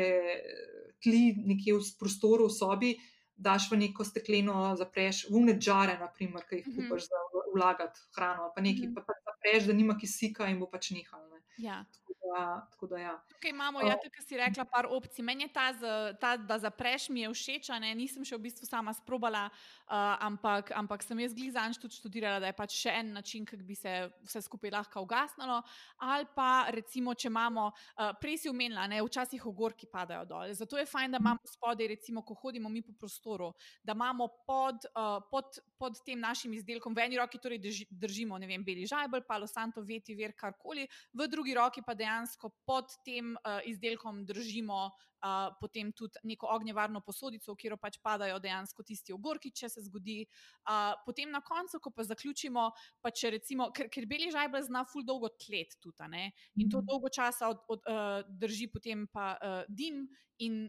tli nekje v prostoru, v sobi, daš v neko stekleno, zapreš v nežare, naprimer, ki jih mhm. kupaš mm -hmm. za vlagati hrano, pa nekaj, mm -hmm. pa, pa zapreš, da nima kisika in bo pač nehal. Ja. Da, tako da, ja. Tukaj imamo, ja, tako si rekla, par opcij. Meni je ta, ta, da zapreš, mi je všeč. Nisem še v bistvu sama sprobala, uh, ampak, ampak sem jaz glizanč tudi študirala, da je pač še en način, kako bi se vse skupaj lahko ugasnilo. Ali pa recimo, če imamo, uh, prej si umenila, ne, včasih ogorki padajo dol. Zato je fajn, da imamo spodaj, recimo, ko hodimo mi po prostoru, da imamo pod, uh, pod, pod tem našim izdelkom v eni roki torej drži, držimo, ne vem, beli žajbel, palo santo, veti, ver, karkoli, v drugi roki pa dejansko pod tem uh, izdelkom držimo uh, potem tudi neko ognjevarno posodico, v katero pač padajo dejansko tisti ogorki, če se zgodi. Uh, potem na koncu, ko pa zaključimo, pa če recimo, ker, ker beli žajbel zna ful dolgo tlet tudi, ne? in to mhm. dolgo časa od, od, uh, drži potem pa uh, dim in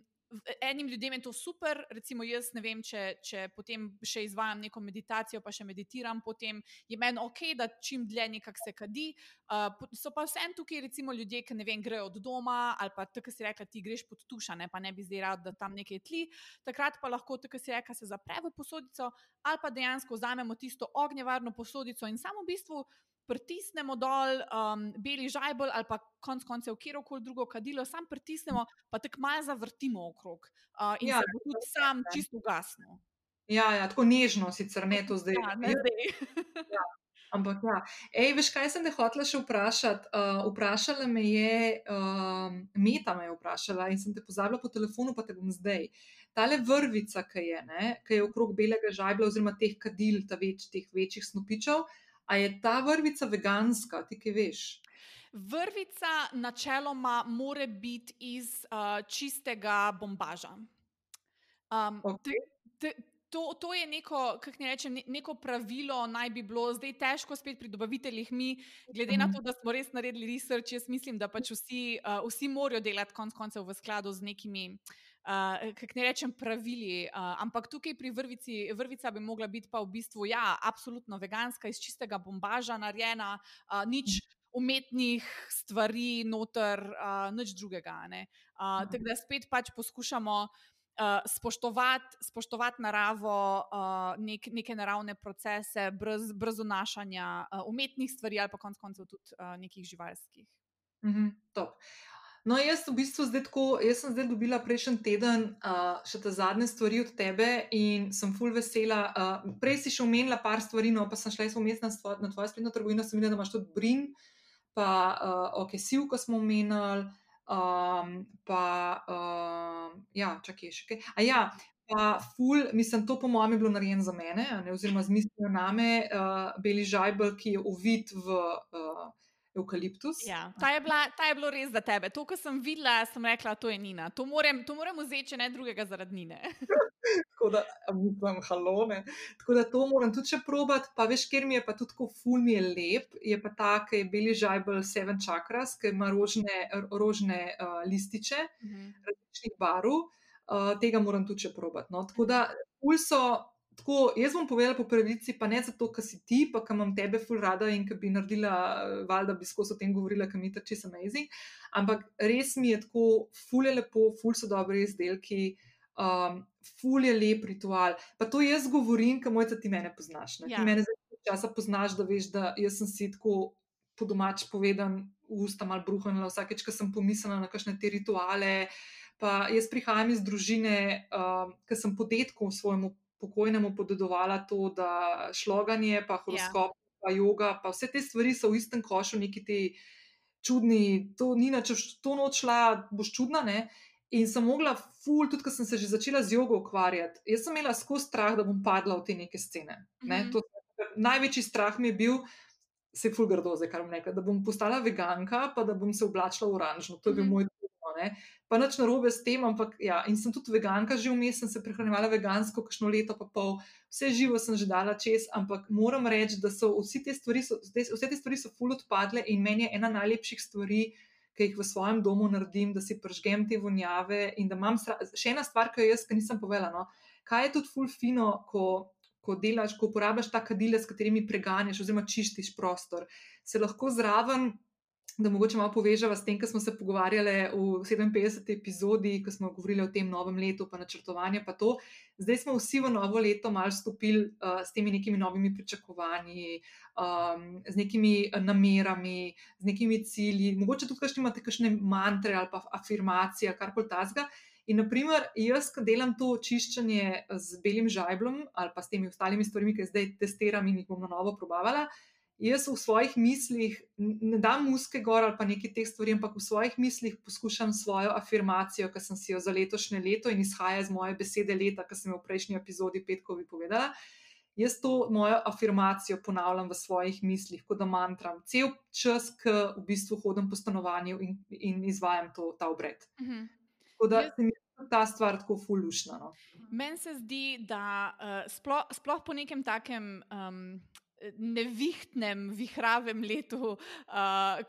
enim ljudem je to super, recimo jaz ne vem, če, če potem še izvajam neko meditacijo, pa še meditiram, potem je meni ok, da čim dlje nekako se kadi. Uh, so pa vsem tukaj, recimo ljudje, ki ne vem, grejo od doma ali pa tako si reka, ti greš pod tuša, ne pa ne bi zdaj rad, da tam nekaj tli. Takrat pa lahko, tako si reka, se zapre v posodico ali pa dejansko vzamemo tisto ognjevarno posodico in samo v bistvu pritisnemo dol um, beli žajbel ali pa konc koncev kjerkoli drugo kadilo, sam pritisnemo, pa tako malo zavrtimo okrog uh, in ja, se bo tudi sam čisto ugasnil. Ja, ja, tako nežno, sicer ne to zdaj. Ja, ne zdaj. [LAUGHS] ja. Ampak, ja. Ej, veš, kaj sem te hotela še vprašati? Uh, vprašala me je, uh, Meta me je vprašala in sem te pozabila po telefonu, pa te bom zdaj. Tale vrvica, ki je, ne, ki je okrog belega žajbla, oziroma teh kadil, ta več, teh večjih snopičev, uh, A je ta vrvica veganska, ti kaj veš? Vrvica načeloma more biti iz uh, čistega bombaža. Um, okay. To, to je neko, ne rečem, neko pravilo, naj bi bilo zdaj težko spet pri dobaviteljih. Mi, glede na mhm. to, da smo res naredili research, jaz mislim, da pač vsi, uh, vsi morajo delati konc koncev v skladu z nekimi uh, kako ne rečem, pravili. Uh, ampak tukaj pri vrvici, vrvica bi mogla biti pa v bistvu, ja, absolutno veganska, iz čistega bombaža narejena, uh, nič. Umetnih stvari, noter, uh, nič drugega. Uh, tako da spet pač poskušamo uh, spoštovati spoštovat naravo, uh, nek, neke naravne procese, brez, brez unašanja uh, umetnih stvari, ali pa konec koncev tudi uh, nekih živalskih. Mm -hmm, No, jaz v bistvu zdaj tako, jaz sem zdaj dobila prejšnji teden uh, še te zadnje stvari od tebe in sem full vesela. Uh, prej si še omenila par stvari, no pa sem šla vmes na, na tvojo spletno trgovino, sem videla, da imaš tudi brin, pa uh, ok, siv, ko smo omenjali, um, pa uh, ja, čakaj še kaj. A ja. Pa, ful, mislim, to po mojem je bilo narejeno za mene, ne, oziroma z mislijo name, uh, beli žajbel, ki je uvit v uh, eukaliptus. Ja, ta, je bila, ta je bilo res za tebe. To, kar sem videla, sem rekla, to je Nina. To moram, to moram vzeti, če ne drugega zaradi Nine. [LAUGHS] tako da, mislim, halone. Tako da to moram tudi še probati. Pa veš, ker mi je pa tudi tako ful mi je lep, je pa ta, ki je beli žajbel Seven Chakras, ki ima rožne, rožne uh, lističe, uh mhm. -huh. različnih barv. Uh, tega moram tudi še probati. No? Tako da, ful so tako, jaz bom povedala po pravici, pa ne zato, ker si ti, pa ker imam tebe ful rada in ker bi naredila, valjda bi skozi o tem govorila, ker mi je čisto amazing. Ampak res mi je tako, ful je lepo, ful so dobri izdelki. Um, ful je lep ritual. Pa to jaz govorim, ker mojca ti mene poznaš. Ja. Ti mene zdaj časa poznaš, da veš, da jaz sem si tako po domač povedan, usta mal bruhnila, vsakeč, ko sem pomislila na kakšne te rituale. Pa jaz prihajam iz družine, uh, ker sem po detku svojemu pokojnemu podedovala to, da šloganje, pa horoskop, ja. pa yoga, pa vse te stvari so v istem košu, neki ti čudni, to ni na če to noč šla, boš čudna. Ne? In sem mogla, ful, tudi ko sem se že začela z jogo ukvarjati, jaz sem imela skozi strah, da bom padla v te neke scene. Ne? Mm -hmm. to, največji strah mi je bil, se ful grdo, zdaj kar bom rekla, da bom postala veganka, pa da bom se oblačila v oranžno. To je bil mm -hmm. moj ne. Pa nič narobe s tem, ampak ja, in sem tudi veganka, že vmes sem se prehranjevala vegansko, kakšno leto pa pol, vse živo sem že dala čez, ampak moram reči, da so vse te stvari, so, vse te stvari so full odpadle in meni je ena najlepših stvari, ki jih v svojem domu naredim, da si pržgem te vonjave in da imam še ena stvar, ki jo jaz, nisem povedala, no, kaj je tudi full fino, ko. Ko delaš, ko uporabljaš ta kadile, s katerimi preganjaš, oziroma čistiš prostor, se lahko zraven da mogoče malo povežemo s tem, kar smo se pogovarjali v 57. epizodi, ko smo govorili o tem novem letu, pa načrtovanje. Pa Zdaj smo vsi v novo leto malo stopili uh, s temi nekimi novimi pričakovanji, um, z nekimi namerami, z nekimi cilji. Mogoče tudi, če imate kakšne mantre ali pa afirmacije, kar koli tasga. In, naprimer, jaz, ki delam to očiščanje z belim žajblom ali pa s temi ostalimi stvarmi, ki zdaj testiram in jih bom na novo probavala, jaz v svojih mislih ne dam muske gor ali pa nekaj teh stvari, ampak v svojih mislih poskušam svojo afirmacijo, ki sem si jo za letošnje leto in izhaja iz moje besede leta, ki sem jo v prejšnji epizodi Petkovi povedala. Jaz to mojo afirmacijo ponavljam v svojih mislih, kot da mantram, cel čas, ki v bistvu hodim po stanovanju in, in izvajam to, ta obred. Uh -huh. Tako da se mi ta stvar tako fulušna. No. Meni se zdi, da uh, sploh, sploh po nekem takem. Um, nevihtnem, vihravem letu, uh,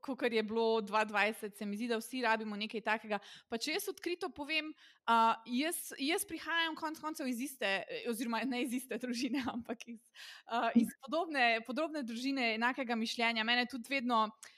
kot je bilo 2020, se mi zdi, da vsi rabimo nekaj takega. Pa če jaz odkrito povem, uh, jaz, jaz prihajam konec koncev iz iste, oziroma ne iz iste družine, [LAUGHS] ampak iz, uh, iz podobne, podobne družine, enakega mišljenja. Mene tudi vedno. Uh,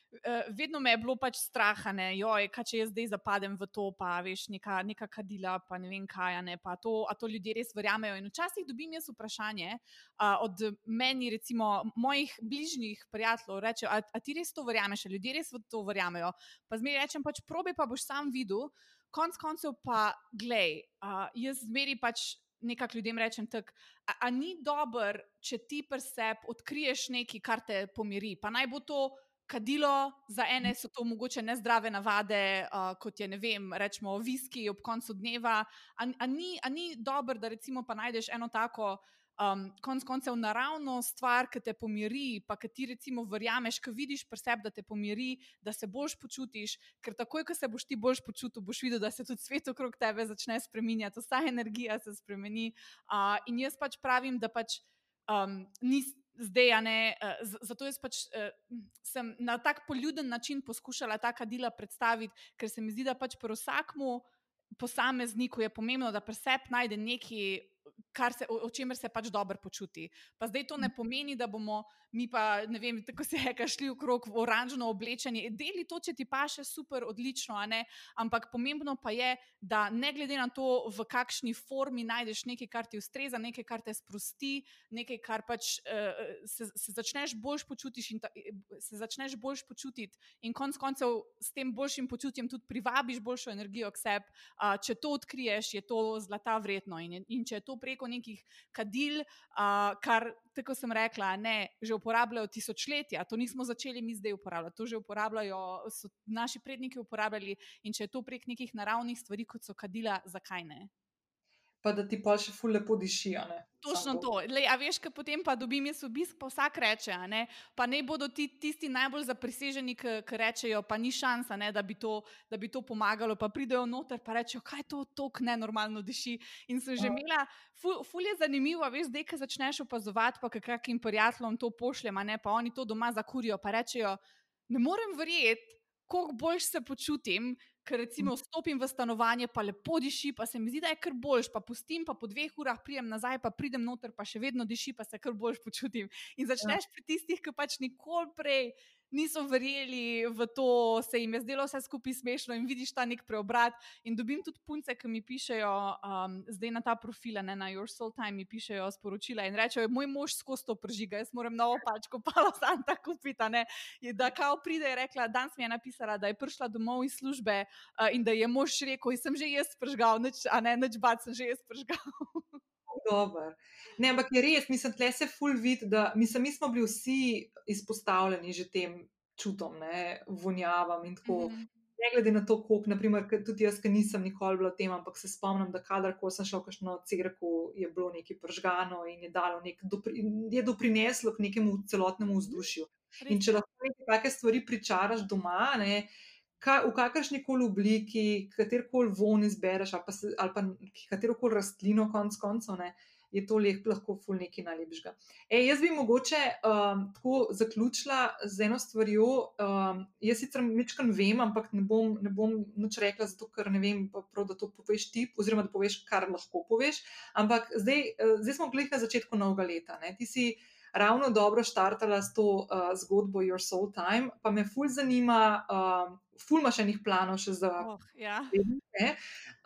vedno me je bilo pač strah, da kaj če jaz zdaj zapadem v to, pa veš, neka, neka kadila, pa ne vem kaj, ne, pa to, a to ljudje res verjamejo. In včasih dobim jaz vprašanje uh, od meni, recimo, mojih bližnjih prijateljev, reče, a, a ti res to verjameš, a ljudje res v to verjamejo. Pa zmeri rečem, pač probi, pa boš sam videl, konc koncev pa glej, uh, jaz zmeri pač. Nekako ljudem rečem, tak, a, a ni dobro, če ti preseb odkriješ nekaj, kar te pomiri. Pa naj bo to kadilo, za ene so to mogoče nezdrave navade, uh, kot je, ne vem, rečemo, viski ob koncu dneva. Ampak ni, ni dobro, da recimo pa najdeš eno tako. Um, konc koncev naravno stvar, ki te pomiri, pa ki ti recimo verjameš, ki vidiš pri sebi, da te pomiri, da se boš počutiš, ker takoj, ko se boš ti boš počutil, boš videl, da se tudi svet okrog tebe začne spremenjati, vsa energija se spremeni. Uh, in jaz pač pravim, da pač um, nis, zdaj, ne, uh, zato jaz pač uh, sem na tak poljuden način poskušala ta kadila predstaviti, ker se mi zdi, da pač pri vsakmu posamezniku je pomembno, da presep najde nekaj se, o, o čemer se pač dobro počuti. Pa zdaj to ne pomeni, da bomo mi pa, ne vem, tako se je kašli v krog v oranžno oblečenje. Deli to, če ti paše, super, odlično, ampak pomembno pa je, da ne glede na to, v kakšni formi najdeš nekaj, kar ti ustreza, nekaj, kar te sprosti, nekaj, kar pač uh, se, se začneš bolj počutiti in ta, se začneš bolj počutiti, in konec koncev s tem boljšim počutjem tudi privabiš boljšo energijo k sebi. Uh, če to odkriješ, je to zlata vredno. In, in če je to preko nekih kadil, uh, kar, tako sem rekla, ne, že uporabljajo tisočletja, to nismo začeli mi zdaj uporabljati, to že uporabljajo, so naši predniki uporabljali. In če je to prek nekih naravnih stvari, kot so kadila, zakaj ne? Pa da ti pa še ful lepo diši. Točno to. Lej, a veš, kaj potem pa dobim jaz obisk, pa vsak reče, ne? pa ne bodo ti, tisti najbolj zapriseženi, ki rečejo, pa ni šansa, ne, da, bi to, da bi to pomagalo, pa pridejo noter in rečejo, kaj to tako nenormalno diši. In sem že imela, ful, ful je zanimivo, veš, zdaj, ki začneš opazovati, pa kakim prijateljem to pošljem, ne, pa oni to doma zakurijo, pa rečejo, ne morem verjeti, koliko boljš se počutim, ker recimo vstopim v stanovanje, pa lepo diši, pa se mi zdi, da je kar boljš, pa pustim, pa po dveh urah pridem nazaj, pa pridem noter, pa še vedno diši, pa se kar boljš počutim. In začneš ja. pri tistih, ki pač nikoli prej niso verjeli v to, se jim je zdelo vse skupaj smešno in vidiš ta nek preobrat. In dobim tudi punce, ki mi pišejo, um, zdaj na ta profil, ne na Your Soul Time, mi pišejo sporočila in rečejo, moj mož skozi to pržiga, jaz moram novo pačko, [LAUGHS] palo Santa kupiti. Da, kao pride, je rekla, danes mi je napisala, da je prišla domov iz službe uh, in da je mož rekel, sem že jaz pržgal, neč, a ne, neč bat sem že jaz pržgal. [LAUGHS] Dober. Ne, ampak je res, mislim, tle se ful vidi, da mislim, mi smo bili vsi izpostavljeni že tem čutom, ne, vonjavam in tako. Mm -hmm. Ne glede na to, koliko, naprimer, tudi jaz, ki nisem nikoli bila v tem, ampak se spomnim, da kadarkoli sem šel v kakšno crkvo, je bilo nekaj pržgano in je, nek, dopri, je doprineslo k nekemu celotnemu vzdušju. In če lahko nekaj take stvari pričaraš doma, ne, ka, v kakršni koli obliki, katerkoli von izbereš, ali pa, ali pa katero koli rastlino, konc koncev, je to leh, lahko ful nekaj najlepšega. E, jaz bi mogoče um, tako zaključila z eno stvarjo. Um, jaz sicer nekaj vem, ampak ne bom, ne bom nič rekla, zato ker ne vem, prav, da to poveš ti, oziroma da poveš, kar lahko poveš. Ampak zdaj, uh, zdaj smo bili na začetku novega leta. Ne? Ti si ravno dobro štartala s to uh, zgodbo Your Soul Time, pa me ful zanima. Um, Ful imaš enih planov še za. Oh, ja.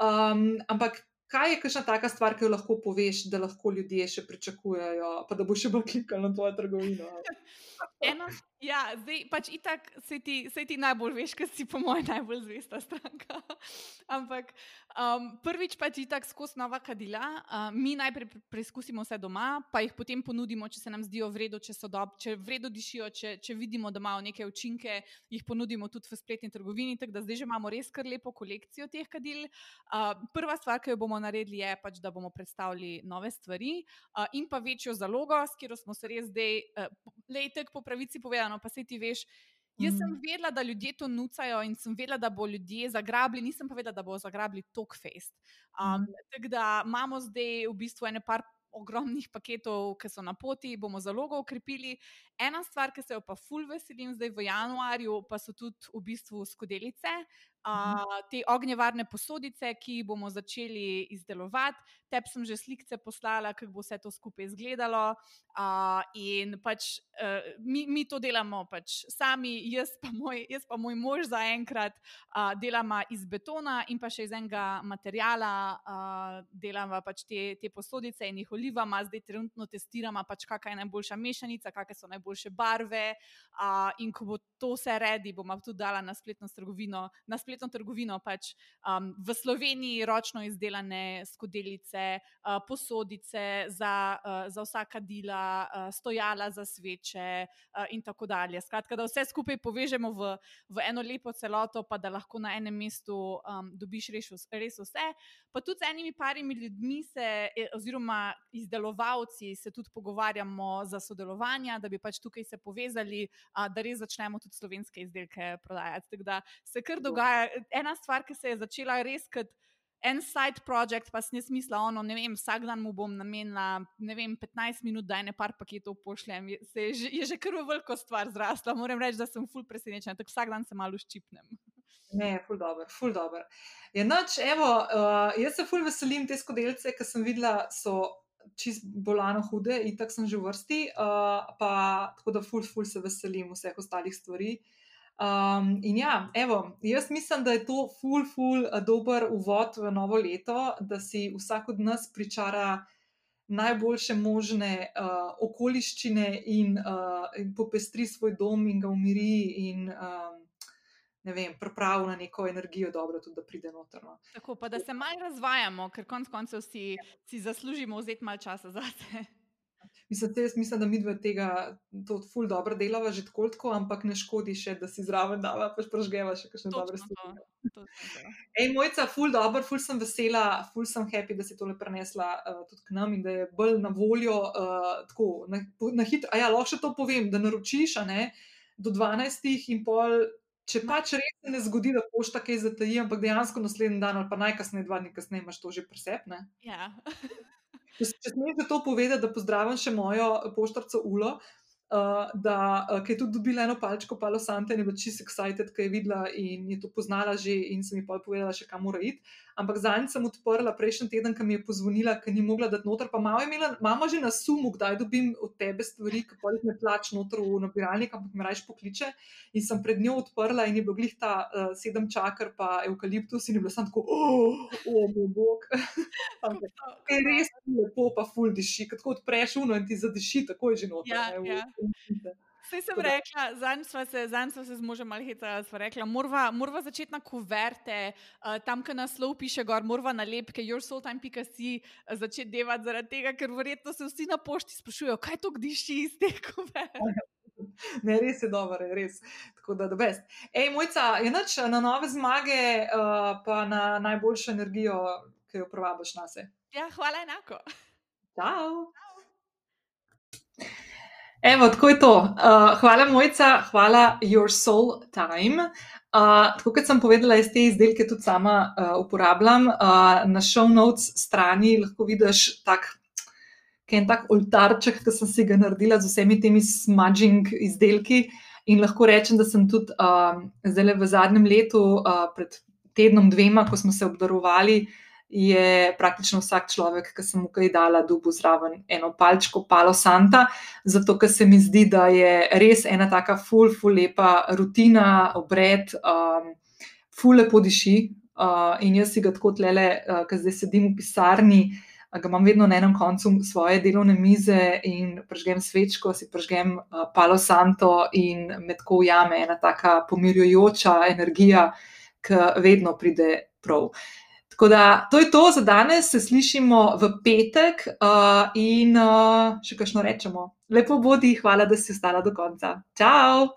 um, ampak kaj je kakšna taka stvar, ki jo lahko poveš, da lahko ljudje še pričakujejo, pa da bo še bolj klikal na tvojo trgovino? [LAUGHS] Eno, Ja, zdaj pač itak se ti, se ti najbolj veš, ker si po mojem najbolj zvesta stranka. [LAUGHS] Ampak um, prvič pač itak skozi nova kadila. Uh, mi najprej preizkusimo vse doma, pa jih potem ponudimo, če se nam zdijo vredno, če so dobro, če vredno dišijo, če, če vidimo, da imajo neke učinke, jih ponudimo tudi v spletni trgovini. Tako da zdaj že imamo res kar lepo kolekcijo teh kadil. Uh, prva stvar, ki jo bomo naredili, je pač, da bomo predstavili nove stvari uh, in pa večjo zalogo, s katero smo se res zdaj, uh, lejtek po pravici povedano no, pa se ti veš. Jaz sem mm. vedela, da ljudje to nucajo in sem vedela, da bo ljudje zagrabili, nisem pa vedela, da bo zagrabili Tokfest. Um, mm. Tako da imamo zdaj v bistvu ene par ogromnih paketov, ki so na poti, bomo zalogo ukrepili. Ena stvar, ki se jo pa ful veselim zdaj v januarju, pa so tudi v bistvu skodelice. Uh, te ognjevarne posodice, ki jih bomo začeli izdelovati, tebi sem že slike poslala, kako bo vse to skupaj izgledalo. Uh, in pač uh, mi, mi to delamo pač sami, jaz pa moj, jaz pa moj mož zaenkrat uh, delamo iz betona in pa še iz enega materijala, uh, delamo pač te, te posodice in jih olivamo, zdaj trenutno testiramo, pač kakšna je najboljša mešanica, kakšne so najboljše barve. Uh, in ko bo to vse redi, bomo tudi dala na spletno trgovino. Na spletno trgovino, pač um, v Sloveniji ročno izdelane skodelice, uh, posodice za, uh, za vsaka dela, uh, stojala za sveče uh, in tako dalje. Skratka, da vse skupaj povežemo v, v eno lepo celoto, pa da lahko na enem mestu um, dobiš res, res vse. Pa tudi z enimi parimi ljudmi, se, e, oziroma izdelovalci, se tudi pogovarjamo za sodelovanje, da bi pač tukaj se povezali, uh, da res začnemo tudi slovenske izdelke prodajati. Tako da se kar dogaja ena stvar, ki se je začela res kot en side project, pa sem jaz mislila, ono, ne vem, vsak dan mu bom namenila, ne vem, 15 minut, da ene par paketov pošljem. Je, je, že, je že kar veliko stvar zrasla, moram reči, da sem ful presenečena, tako vsak dan se malo ščipnem. [LAUGHS] Ne, ful dobro, ful dobro. Ja, noč, evo, uh, jaz se ful veselim te skodelce, ki sem videla, so čist bolano hude in tako sem že v vrsti, uh, pa tako da ful, ful se veselim vseh ostalih stvari. Um, in ja, evo, jaz mislim, da je to ful, ful, eh, dober uvod v novo leto, da si vsak od nas pričara najboljše možne uh, okoliščine in, uh, in popestri svoj dom in ga umiri in um, ne vem, pripravi na neko energijo, dobro, tudi da pride notrno. Tako pa, da se malo razvajamo, ker konec koncev si, si zaslužimo vzeti malo časa za sebe. [LAUGHS] Mislim, te, mislim, da mi dve tega ful dobro delava, že tako, tako, ampak ne škodi še, da si zraven dava, pač prežgeva še kakšne dobre stvari. [LAUGHS] Ej, mojca, ful dobro, ful sem vesela, ful sem happy, da si tole prenesla uh, tudi k nam in da je bolj na voljo, uh, tako na, na hitro. A ja, lahko še to povem, da naročiš, ne, do 12 in pol. Če pač res ne zgodi, da pošta kaj zataji, ampak dejansko naslednji dan ali pa najkasneje dva dni kasneje imaš to že presepne. Ja. [LAUGHS] Če smeš to povedati, da pozdravim še mojo poštarco Ulo. uh, da uh, je tudi dobila eno palčko, palo Santa in je bila čisto excited, ker je videla in je to poznala že in sem ji pa povedala, še kam mora iti. Ampak zadnjič sem odprla prejšnji teden, ki mi je pozvonila, ker ni mogla dati noter. Pa malo je imela, imamo že na sumu, kdaj dobim od tebe stvari, ki pa jih ne plač noter v nabiralnik, ampak me rajš pokliče. In sem pred njo odprla in je bil glih ta uh, sedem čakar, pa eukaliptus in je bila samo tako, oh, oh moj bog. [LAUGHS] Je res lepo, pa ful diši, kot odpreš uno in ti zadiši, tako je že noter. Ja, ne, ja. Vse sem Toda. rekla, zadnjič smo se, se z možem malo hitro rekli, morava, morava začeti na kuverte, uh, tam, kjer naslov piše, gor, morava nalepke, yoursoultime.si uh, začeti delati zaradi tega, ker verjetno se vsi na pošti sprašujejo, kaj to gdiši iz te kuverte. [LAUGHS] Ne, res je dobro, res. Tako da, da best. Ej, mojca, je noč na nove zmage, uh, pa na najboljšo energijo, ki jo provabiš na se. Ja, hvala enako. Ciao. Evo, tako je to. Uh, hvala, Mojca, hvala, Your Soul Time. Uh, tako kot sem povedala, jaz te izdelke tudi sama uh, uporabljam. Uh, na show notes strani lahko vidiš tak, en tak oltarček, ki sem si ga naredila z vsemi temi smudging izdelki. In lahko rečem, da sem tudi uh, zdaj v zadnjem letu, uh, pred tednom, dvema, ko smo se obdarovali, uh, je praktično vsak človek, ki sem mu kaj dala, dubu zraven eno palčko, palo santa, zato ker se mi zdi, da je res ena taka ful, ful lepa rutina, obred, um, ful lepo diši. Uh, in jaz si ga tako tlele, uh, ker zdaj sedim v pisarni. Ga imam vedno na enem koncu svoje delovne mize in prežgem svečko, si prežgem uh, palo santo in me tako ujame ena taka pomirjujoča energija, ki vedno pride prav. Uh, Tako da to je to za danes, se slišimo v petek uh, in uh, še kakšno rečemo. Lepo bodi, hvala, da si ostala do konca. Ciao!